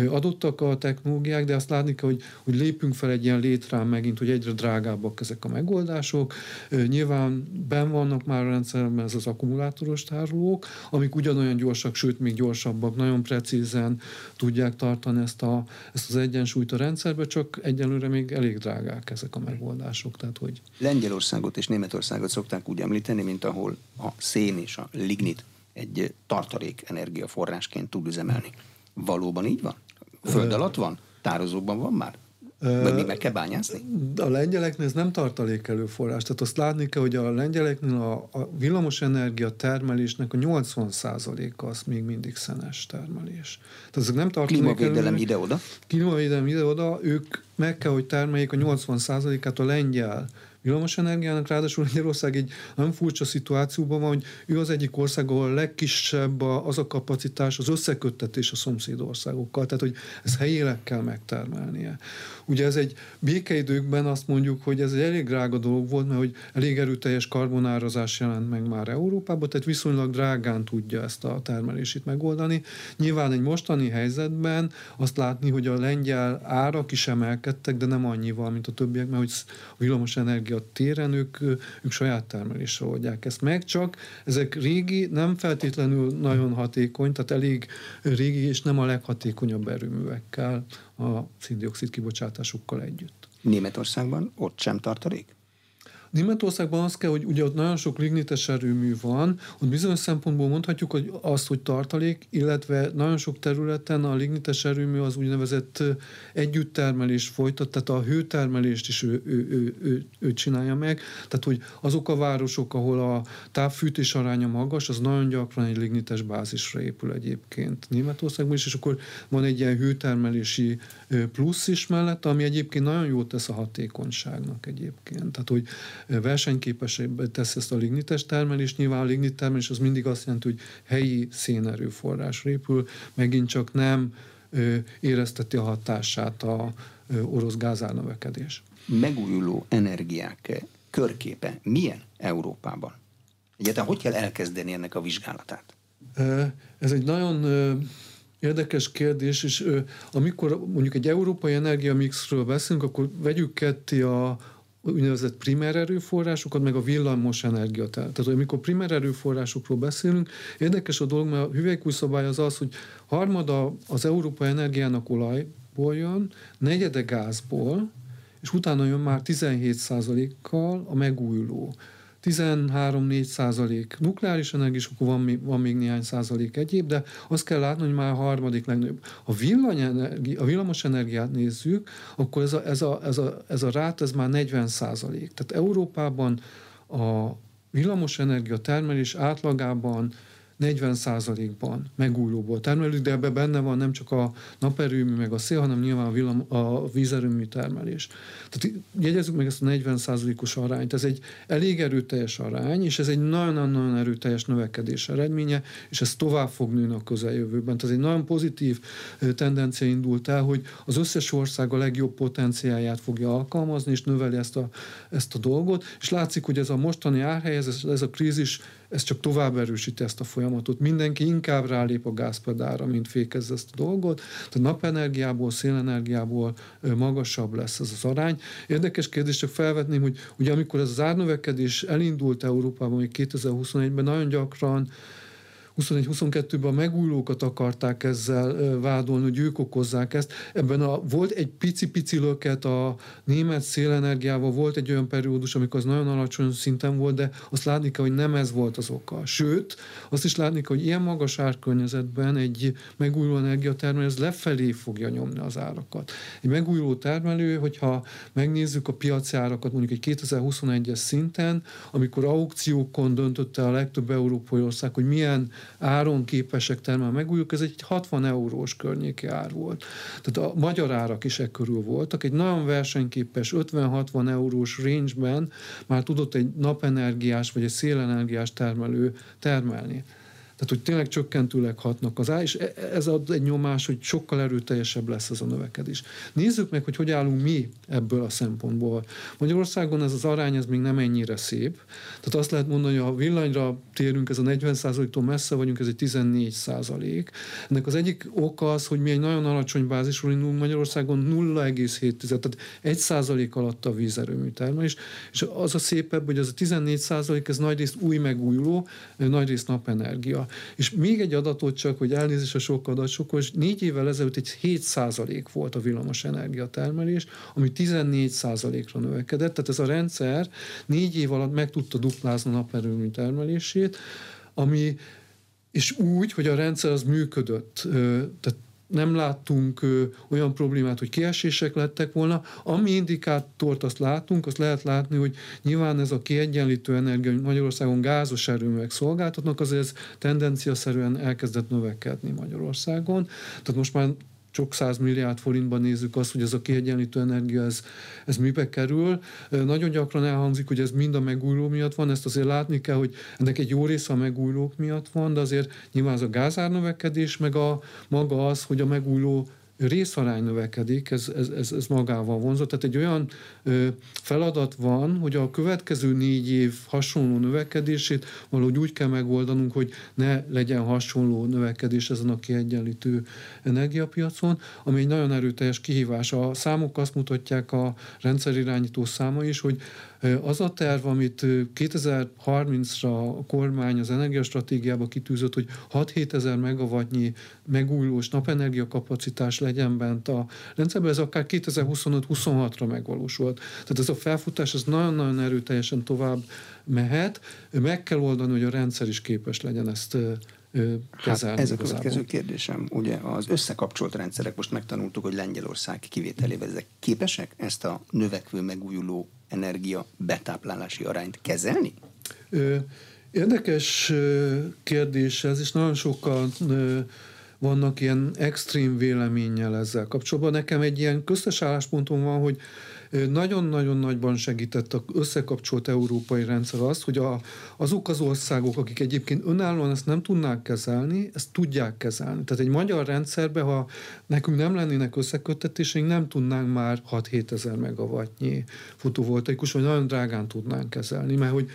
Adottak a technológiák, de azt látni kell, hogy, hogy lépünk fel egy ilyen létrán megint, hogy egyre drágábbak ezek a megoldások. Nyilván ben vannak már a rendszerben ez az akkumulátoros tárolók, amik ugyanolyan gyorsak, sőt még gyorsabbak, nagyon precízen tudják tartani ezt, a, ezt az egyensúlyt a rendszerbe, csak egyelőre még elég drágák ezek a megoldások megoldások. Tehát, hogy... Lengyelországot és Németországot szokták úgy említeni, mint ahol a szén és a lignit egy tartalék energiaforrásként tud üzemelni. Valóban így van? Föld alatt van? Tározóban van már? Vagy még meg kell bányászni? A lengyeleknél ez nem tartalékelő forrás. Tehát azt látni kell, hogy a lengyeleknél a, a villamosenergia termelésnek a 80%-a az még mindig szenes termelés. Tehát ezek nem tartalékelő. Klímavédelem ide-oda? Klímavédelem ide-oda. Ők meg kell, hogy termeljék a 80%-át a lengyel energiának, ráadásul Magyarország egy nagyon furcsa szituációban van, hogy ő az egyik ország, ahol a legkisebb az a kapacitás, az összeköttetés a szomszédországokkal, tehát hogy ezt helyileg kell megtermelnie. Ugye ez egy békeidőkben azt mondjuk, hogy ez egy elég drága dolog volt, mert hogy elég erőteljes karbonározás jelent meg már Európában, tehát viszonylag drágán tudja ezt a termelését megoldani. Nyilván egy mostani helyzetben azt látni, hogy a lengyel árak is emelkedtek, de nem annyival, mint a többiek, mert hogy a villamos energia téren ők, ők saját termelésre oldják ezt meg, csak ezek régi, nem feltétlenül nagyon hatékony, tehát elég régi és nem a leghatékonyabb erőművekkel a szindioxid kibocsátásukkal együtt. Németországban ott sem tartalék? Németországban az kell, hogy ugye ott nagyon sok lignites erőmű van, ott bizonyos szempontból mondhatjuk hogy azt, hogy tartalék, illetve nagyon sok területen a lignites erőmű az úgynevezett együtttermelés folytat, tehát a hőtermelést is ő, ő, ő, ő, ő csinálja meg, tehát hogy azok a városok, ahol a távfűtés aránya magas, az nagyon gyakran egy lignites bázisra épül egyébként Németországban is, és akkor van egy ilyen hőtermelési plusz is mellett, ami egyébként nagyon jót tesz a hatékonyságnak egyébként. Tehát, hogy versenyképesebbé teszi ezt a lignites termelést. Nyilván a lignit termelés az mindig azt jelenti, hogy helyi szénerőforrásra épül, megint csak nem érezteti a hatását a orosz gázárnövekedés. Megújuló energiák körképe milyen Európában? Egyáltalán hogy kell elkezdeni ennek a vizsgálatát? Ez egy nagyon érdekes kérdés, és amikor mondjuk egy európai energiamixről beszélünk, akkor vegyük ketté a, úgynevezett primer erőforrásokat, meg a villamos energiát. Tehát, hogy amikor primer erőforrásokról beszélünk, érdekes a dolog, mert a hüvelykúj szabály az az, hogy harmada az európai energiának olajból jön, negyede gázból, és utána jön már 17%-kal a megújuló. 13-4 százalék nukleáris energia, és akkor van még, van még néhány százalék egyéb, de azt kell látni, hogy már a harmadik legnagyobb. A, villanyenergia, a villamos energiát nézzük, akkor ez a, ez a, ez a, ez a rát, ez már 40 százalék. Tehát Európában a villamos energia termelés átlagában 40%-ban megújulóból termelünk, de ebben benne van nem csak a naperőmű, meg a szél, hanem nyilván a, villam, a vízerőmű termelés. Tehát jegyezzük meg ezt a 40%-os arányt. Ez egy elég erőteljes arány, és ez egy nagyon-nagyon erőteljes növekedés eredménye, és ez tovább fog nőni a közeljövőben. Tehát egy nagyon pozitív tendencia indult el, hogy az összes ország a legjobb potenciáját fogja alkalmazni, és növeli ezt a, ezt a dolgot, és látszik, hogy ez a mostani árhelyez, ez, ez a krízis ez csak tovább erősíti ezt a folyamatot. Mindenki inkább rálép a gázpedára, mint fékezze ezt a dolgot. Tehát napenergiából, szélenergiából magasabb lesz ez az arány. Érdekes kérdés, csak felvetném, hogy ugye amikor ez az árnövekedés elindult Európában, még 2021-ben nagyon gyakran 21-22-ben a megújulókat akarták ezzel vádolni, hogy ők okozzák ezt. Ebben a, volt egy pici-pici löket a német szélenergiával, volt egy olyan periódus, amikor az nagyon alacsony szinten volt, de azt látni kell, hogy nem ez volt az oka. Sőt, azt is látni kell, hogy ilyen magas árkörnyezetben egy megújuló energiatermelő ez lefelé fogja nyomni az árakat. Egy megújuló termelő, hogyha megnézzük a piaci árakat mondjuk egy 2021-es szinten, amikor aukciókon döntötte a legtöbb európai ország, hogy milyen áron képesek termelni megújulók, ez egy 60 eurós környéki ár volt. Tehát a magyar árak is e körül voltak. Egy nagyon versenyképes 50-60 eurós range-ben már tudott egy napenergiás vagy egy szélenergiás termelő termelni. Tehát, hogy tényleg csökkentőleg hatnak az ár, és e, ez ad egy nyomás, hogy sokkal erőteljesebb lesz ez a növekedés. Nézzük meg, hogy hogy állunk mi ebből a szempontból. Magyarországon ez az arány ez még nem ennyire szép. Tehát azt lehet mondani, hogy ha villanyra térünk, ez a 40%-tól messze vagyunk, ez egy 14 százalék. Ennek az egyik oka az, hogy mi egy nagyon alacsony bázisról indulunk Magyarországon 0,7, tehát 1 százalék alatt a vízerőmű termelés, és az a szépebb, hogy az a 14 százalék, ez nagyrészt új megújuló, nagyrészt napenergia. És még egy adatot csak, hogy elnézés a sok adat, sok, hogy négy évvel ezelőtt egy 7 százalék volt a villamos energiatermelés, ami 14 százalékra növekedett, tehát ez a rendszer négy év alatt meg tudta duplázni a naperőmű termelését, ami és úgy, hogy a rendszer az működött. Tehát nem láttunk ö, olyan problémát, hogy kiesések lettek volna. Ami indikátort azt látunk, azt lehet látni, hogy nyilván ez a kiegyenlítő energia, Magyarországon gázos erőművek szolgáltatnak, azért ez tendenciaszerűen elkezdett növekedni Magyarországon. Tehát most már sok milliárd forintban nézzük azt, hogy ez a kiegyenlítő energia, ez, ez mibe kerül. Nagyon gyakran elhangzik, hogy ez mind a megújuló miatt van, ezt azért látni kell, hogy ennek egy jó része a megújulók miatt van, de azért nyilván az a gázárnövekedés, meg a maga az, hogy a megújuló részarány növekedik, ez, ez, ez, ez magával vonzó. Tehát egy olyan ö, feladat van, hogy a következő négy év hasonló növekedését valahogy úgy kell megoldanunk, hogy ne legyen hasonló növekedés ezen a kiegyenlítő energiapiacon, ami egy nagyon erőteljes kihívás. A számok azt mutatják, a rendszerirányító száma is, hogy az a terv, amit 2030-ra a kormány az energiastratégiába kitűzött, hogy 6-7 ezer megawattnyi megújulós napenergia kapacitás legyen bent a rendszerben, ez akár 2025-26-ra megvalósult. Tehát ez a felfutás, ez nagyon-nagyon erőteljesen tovább mehet. Meg kell oldani, hogy a rendszer is képes legyen ezt kezelni. Hát ez a következő kérdésem. Ugye az összekapcsolt rendszerek, most megtanultuk, hogy Lengyelország kivételével ezek képesek ezt a növekvő megújuló energia betáplálási arányt kezelni? Érdekes kérdés ez, és nagyon sokan vannak ilyen extrém véleménnyel ezzel kapcsolatban. Nekem egy ilyen köztes álláspontom van, hogy nagyon-nagyon nagyban segített az összekapcsolt európai rendszer az, hogy a, azok az országok, akik egyébként önállóan ezt nem tudnák kezelni, ezt tudják kezelni. Tehát egy magyar rendszerben, ha nekünk nem lennének összeköttetéseink, nem tudnánk már 6-7 ezer megawattnyi fotovoltaikus, vagy nagyon drágán tudnánk kezelni, mert hogy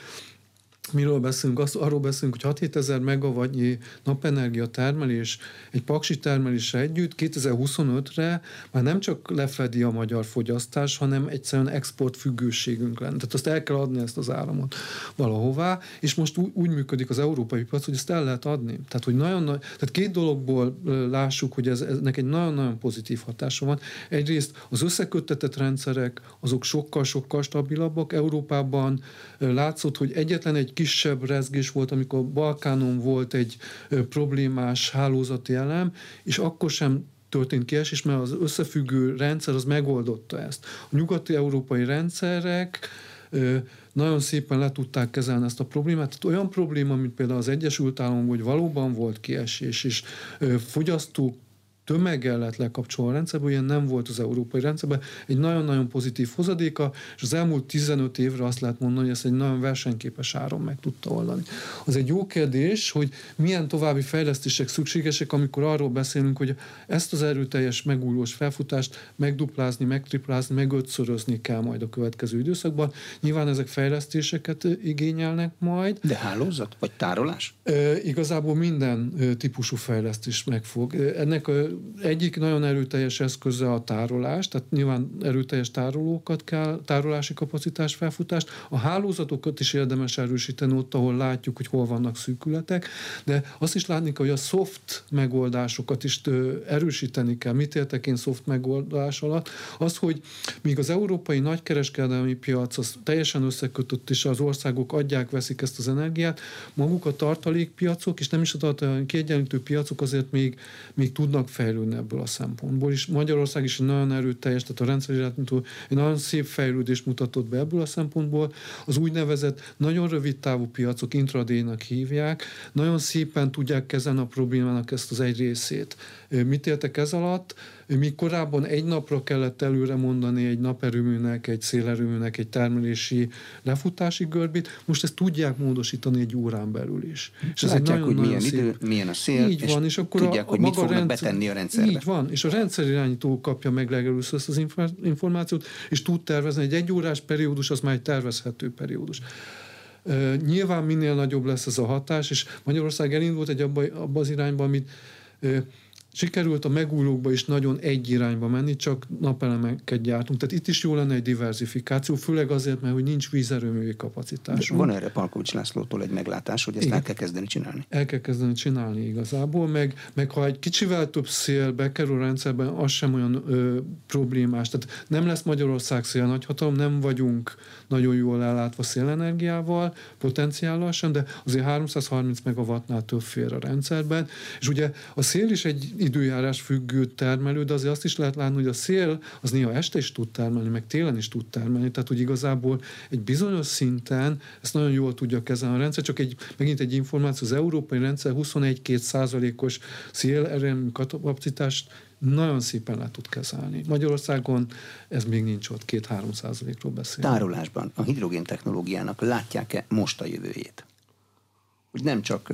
miről beszélünk? Azt, arról beszélünk, hogy 6-7 ezer megawattnyi napenergia termelés egy paksi termelésre együtt 2025-re már nem csak lefedi a magyar fogyasztás, hanem egyszerűen export függőségünk lenne. Tehát azt el kell adni ezt az áramot valahová, és most úgy, úgy működik az európai piac, hogy ezt el lehet adni. Tehát, hogy nagyon nagy, tehát két dologból lássuk, hogy ez, ennek egy nagyon-nagyon pozitív hatása van. Egyrészt az összeköttetett rendszerek, azok sokkal-sokkal stabilabbak. Európában látszott, hogy egyetlen egy kisebb rezgés volt, amikor Balkánon volt egy problémás hálózati elem, és akkor sem történt kiesés, mert az összefüggő rendszer az megoldotta ezt. A nyugati európai rendszerek nagyon szépen le tudták kezelni ezt a problémát. Tehát olyan probléma, mint például az Egyesült Államok, hogy valóban volt kiesés, és fogyasztók tömeggel lett lekapcsolva a rendszerből, ilyen nem volt az európai rendszerben. Egy nagyon-nagyon pozitív hozadéka, és az elmúlt 15 évre azt lehet mondani, hogy ezt egy nagyon versenyképes áron meg tudta oldani. Az egy jó kérdés, hogy milyen további fejlesztések szükségesek, amikor arról beszélünk, hogy ezt az erőteljes megújulós felfutást megduplázni, megtriplázni, megötszörözni kell majd a következő időszakban. Nyilván ezek fejlesztéseket igényelnek majd. De hálózat vagy tárolás? E, igazából minden típusú fejlesztés megfog. Ennek egyik nagyon erőteljes eszköze a tárolás, tehát nyilván erőteljes tárolókat kell, tárolási kapacitás felfutást. A hálózatokat is érdemes erősíteni ott, ahol látjuk, hogy hol vannak szűkületek, de azt is látni kell, hogy a soft megoldásokat is erősíteni kell. Mit értek én soft megoldás alatt? Az, hogy míg az európai nagykereskedelmi piac az teljesen összekötött, és az országok adják, veszik ezt az energiát, maguk a tartalékpiacok, és nem is a tartalék, kiegyenlítő piacok azért még, még tudnak fel fejlődni ebből a szempontból. És Magyarország is nagyon erőteljes, tehát a rendszerirányító egy nagyon szép fejlődést mutatott be ebből a szempontból. Az úgynevezett nagyon rövid távú piacok intradénak hívják, nagyon szépen tudják kezelni a problémának ezt az egy részét. Mit értek ez alatt? Míg korábban egy napra kellett előre mondani egy naperőműnek, egy szélerőműnek, egy termelési lefutási görbét, most ezt tudják módosítani egy órán belül is. És ez egy nagyon, hogy milyen szép... idő, milyen a szél, így van, és akkor tudják, a, a hogy mit fognak rendszer... betenni a rendszerbe. Így van, és a rendszerirányító kapja meg legelőször ezt az információt, és tud tervezni. Egy egyórás periódus az már egy tervezhető periódus. Uh, nyilván minél nagyobb lesz ez a hatás, és Magyarország elindult egy abba, abba az irányba, amit uh, Sikerült a megújulókba is nagyon egy irányba menni, csak napelemeket gyártunk. Tehát itt is jó lenne egy diversifikáció, főleg azért, mert hogy nincs vízerőművi kapacitás. Van erre Palkovics Lászlótól egy meglátás, hogy ezt Igen. el kell kezdeni csinálni? El kell kezdeni csinálni igazából, meg, meg ha egy kicsivel több szél bekerül a rendszerben, az sem olyan ö, problémás. Tehát nem lesz Magyarország szél nagyhatalom, nem vagyunk nagyon jól ellátva szélenergiával, potenciállal sem, de azért 330 megawattnál több fér a rendszerben. És ugye a szél is egy időjárás függő termelő, de azért azt is lehet látni, hogy a szél az néha este is tud termelni, meg télen is tud termelni, tehát hogy igazából egy bizonyos szinten ezt nagyon jól tudja kezelni a rendszer, csak egy, megint egy információ, az európai rendszer 21-2 százalékos szélerőmű kapacitást nagyon szépen le tud kezelni. Magyarországon ez még nincs ott, 2-3 százalékról beszélünk. Tárolásban a hidrogén technológiának látják-e most a jövőjét? Hogy nem csak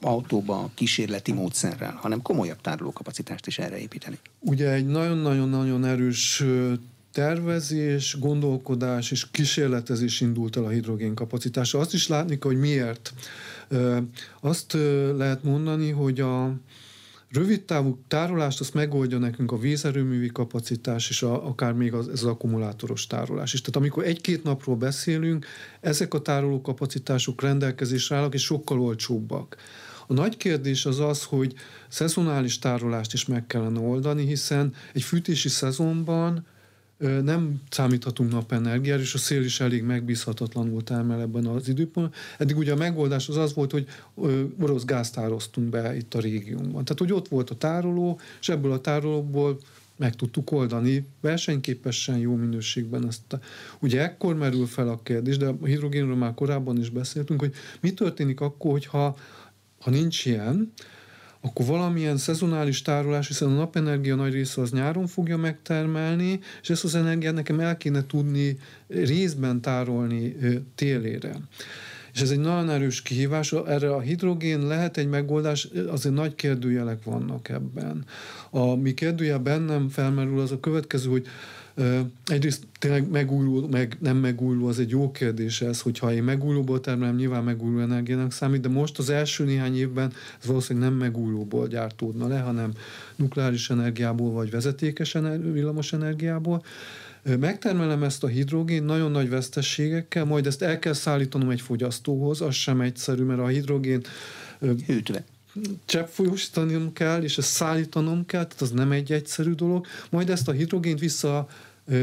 autóba kísérleti módszerrel, hanem komolyabb tárolókapacitást is erre építeni. Ugye egy nagyon-nagyon-nagyon erős tervezés, gondolkodás és kísérletezés indult el a hidrogén kapacitása. Azt is látni hogy miért. Azt lehet mondani, hogy a rövid távú tárolást azt megoldja nekünk a vízerőművi kapacitás, és a, akár még az, az akkumulátoros tárolás is. Tehát amikor egy-két napról beszélünk, ezek a tároló kapacitások rendelkezésre állnak, és sokkal olcsóbbak. A nagy kérdés az az, hogy szezonális tárolást is meg kellene oldani, hiszen egy fűtési szezonban nem számíthatunk napenergiára, és a szél is elég megbízhatatlanul termel ebben az időpontban. Eddig ugye a megoldás az az volt, hogy orosz gázt tároztunk be itt a régiónkban. Tehát, hogy ott volt a tároló, és ebből a tárolóból meg tudtuk oldani versenyképesen, jó minőségben ezt. Ugye ekkor merül fel a kérdés, de a hidrogénről már korábban is beszéltünk, hogy mi történik akkor, hogyha ha nincs ilyen, akkor valamilyen szezonális tárolás, hiszen a napenergia nagy része az nyáron fogja megtermelni, és ezt az energiát nekem el kéne tudni részben tárolni télére. És ez egy nagyon erős kihívás. Erre a hidrogén lehet egy megoldás, azért nagy kérdőjelek vannak ebben. A mi kérdője bennem felmerül az a következő, hogy Egyrészt tényleg megújuló, meg nem megújuló, az egy jó kérdés ez, hogyha én megújulóból termelem, nyilván megújuló energiának számít, de most az első néhány évben ez valószínűleg nem megújulóból gyártódna le, hanem nukleáris energiából vagy vezetékes villamos energiából. Megtermelem ezt a hidrogén nagyon nagy vesztességekkel, majd ezt el kell szállítanom egy fogyasztóhoz, az sem egyszerű, mert a hidrogén hűtve cseppfolyósítanom kell, és ezt szállítanom kell, tehát az nem egy egyszerű dolog. Majd ezt a hidrogént vissza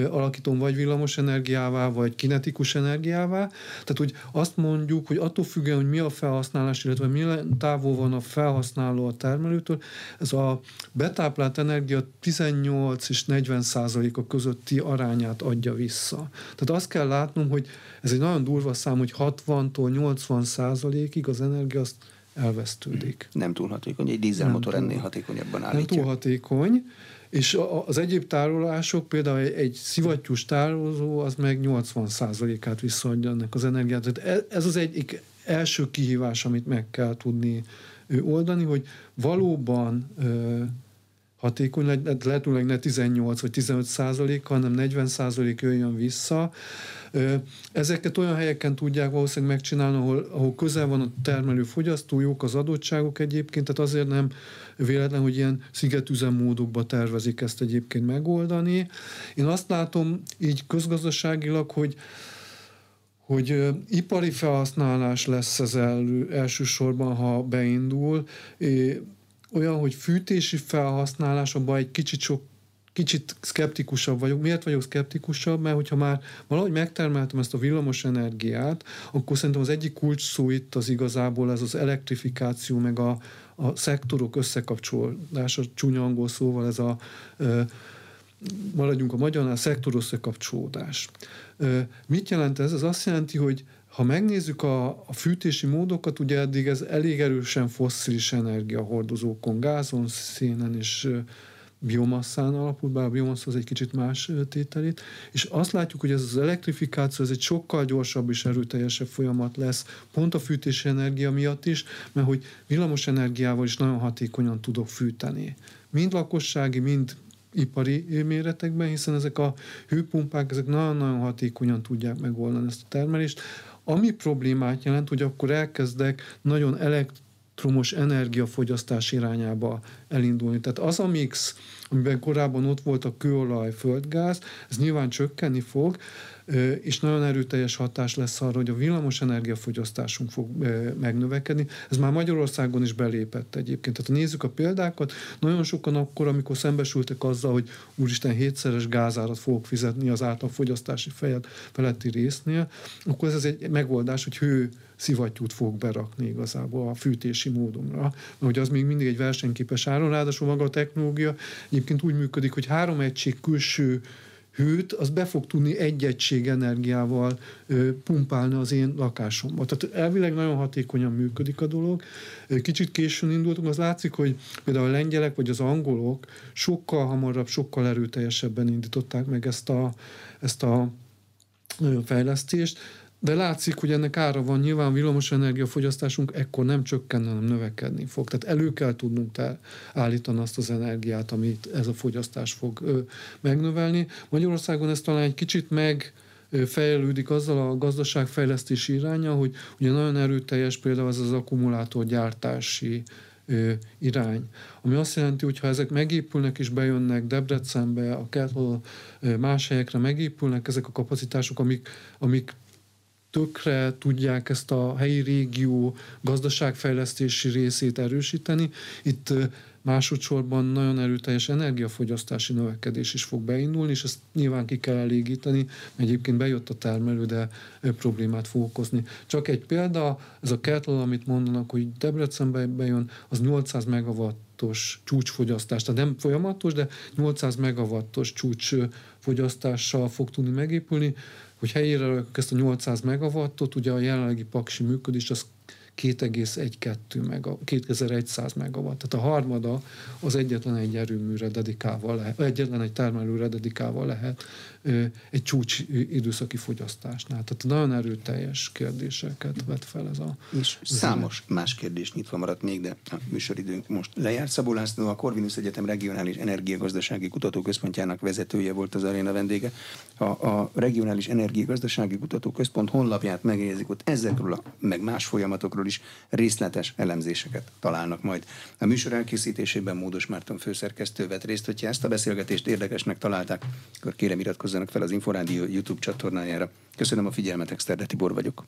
alakítom vagy villamos energiává, vagy kinetikus energiává. Tehát, hogy azt mondjuk, hogy attól függően, hogy mi a felhasználás, illetve milyen távol van a felhasználó a termelőtől, ez a betáplált energia 18 és 40 százaléka közötti arányát adja vissza. Tehát azt kell látnom, hogy ez egy nagyon durva szám, hogy 60-tól 80 százalékig az energia azt elvesztődik. Nem túl hatékony, egy dízelmotor ennél hatékonyabban állítja. Nem túl hatékony, és az egyéb tárolások, például egy, szivattyús tároló, az meg 80%-át visszaadja ennek az energiát. Tehát e, ez az egyik első kihívás, amit meg kell tudni oldani, hogy valóban hatékony, lehetőleg ne 18 vagy 15 százalék, hanem 40 százalék jöjjön vissza. Ezeket olyan helyeken tudják valószínűleg megcsinálni, ahol, ahol közel van a termelő fogyasztó, jók az adottságok egyébként, tehát azért nem véletlen, hogy ilyen szigetüzemmódokba tervezik ezt egyébként megoldani. Én azt látom így közgazdaságilag, hogy hogy ipari felhasználás lesz ez el, elsősorban, ha beindul. Olyan, hogy fűtési felhasználás, abban egy kicsit sok kicsit szkeptikusabb vagyok. Miért vagyok szkeptikusabb? Mert hogyha már valahogy megtermeltem ezt a villamos energiát, akkor szerintem az egyik kulcs szó itt az igazából ez az elektrifikáció, meg a, a szektorok összekapcsolódása, csúnya angol szóval ez a maradjunk a magyarnál, szektor összekapcsolódás. Mit jelent ez? Ez azt jelenti, hogy ha megnézzük a, a fűtési módokat, ugye eddig ez elég erősen fosszilis energiahordozókon, gázon, szénen és biomasszán alapul, bár a biomassz az egy kicsit más tételét, és azt látjuk, hogy ez az elektrifikáció ez egy sokkal gyorsabb és erőteljesebb folyamat lesz, pont a fűtési energia miatt is, mert hogy villamos energiával is nagyon hatékonyan tudok fűteni. Mind lakossági, mind ipari méretekben, hiszen ezek a hőpumpák, ezek nagyon-nagyon hatékonyan tudják megoldani ezt a termelést. Ami problémát jelent, hogy akkor elkezdek nagyon elektrikus elektromos energiafogyasztás irányába elindulni. Tehát az a mix, amiben korábban ott volt a kőolaj, földgáz, ez nyilván csökkenni fog, és nagyon erőteljes hatás lesz arra, hogy a villamos energiafogyasztásunk fog megnövekedni. Ez már Magyarországon is belépett egyébként. Tehát ha nézzük a példákat, nagyon sokan akkor, amikor szembesültek azzal, hogy úristen hétszeres gázárat fogok fizetni az átlagfogyasztási feletti résznél, akkor ez egy megoldás, hogy hő szivattyút fog berakni igazából a fűtési módonra, mert hogy az még mindig egy versenyképes áron, ráadásul maga a technológia egyébként úgy működik, hogy három egység külső hőt, az be fog tudni egy egység energiával ö, pumpálni az én lakásomba. Tehát elvileg nagyon hatékonyan működik a dolog. Kicsit későn indultunk, az látszik, hogy például a lengyelek vagy az angolok sokkal hamarabb, sokkal erőteljesebben indították meg ezt a, ezt a fejlesztést, de látszik, hogy ennek ára van, nyilván villamos energiafogyasztásunk ekkor nem csökken, hanem növekedni fog. Tehát elő kell tudnunk te állítani azt az energiát, amit ez a fogyasztás fog ö, megnövelni. Magyarországon ez talán egy kicsit meg fejlődik azzal a gazdaságfejlesztési iránya, hogy ugye nagyon erőteljes például ez az akkumulátorgyártási ö, irány. Ami azt jelenti, hogy ha ezek megépülnek és bejönnek Debrecenbe, akár más helyekre megépülnek ezek a kapacitások, amik, amik tökre tudják ezt a helyi régió gazdaságfejlesztési részét erősíteni. Itt másodszorban nagyon erőteljes energiafogyasztási növekedés is fog beindulni, és ezt nyilván ki kell elégíteni, mert egyébként bejött a termelő, de problémát fog okozni. Csak egy példa, ez a kettle, amit mondanak, hogy Debrecenbe bejön, az 800 megawattos csúcsfogyasztás, tehát nem folyamatos, de 800 megawattos csúcsfogyasztással fog tudni megépülni hogy helyére ezt a 800 megawattot, ugye a jelenlegi paksi működés az 2,12 mega, 2100 megawatt. Tehát a harmada az egyetlen egy erőműre dedikálva lehet, egyetlen egy termelőre dedikálva lehet egy csúcs időszaki fogyasztásnál. Tehát nagyon erőteljes kérdéseket vet fel ez a... És számos más kérdés nyitva maradt még, de a műsoridőnk most lejárt. Szabó László, a Corvinus Egyetem Regionális Energiagazdasági Kutatóközpontjának vezetője volt az aréna vendége. A, a Regionális Energiagazdasági Kutatóközpont honlapját megjegyezik, ott ezekről a, meg más folyamatokról is részletes elemzéseket találnak majd. A műsor elkészítésében Módos Márton főszerkesztő vett részt, hogyha ezt a beszélgetést érdekesnek találták, akkor kérem iratkozzanak fel az Inforádió YouTube csatornájára. Köszönöm a figyelmet, Exterde Tibor vagyok.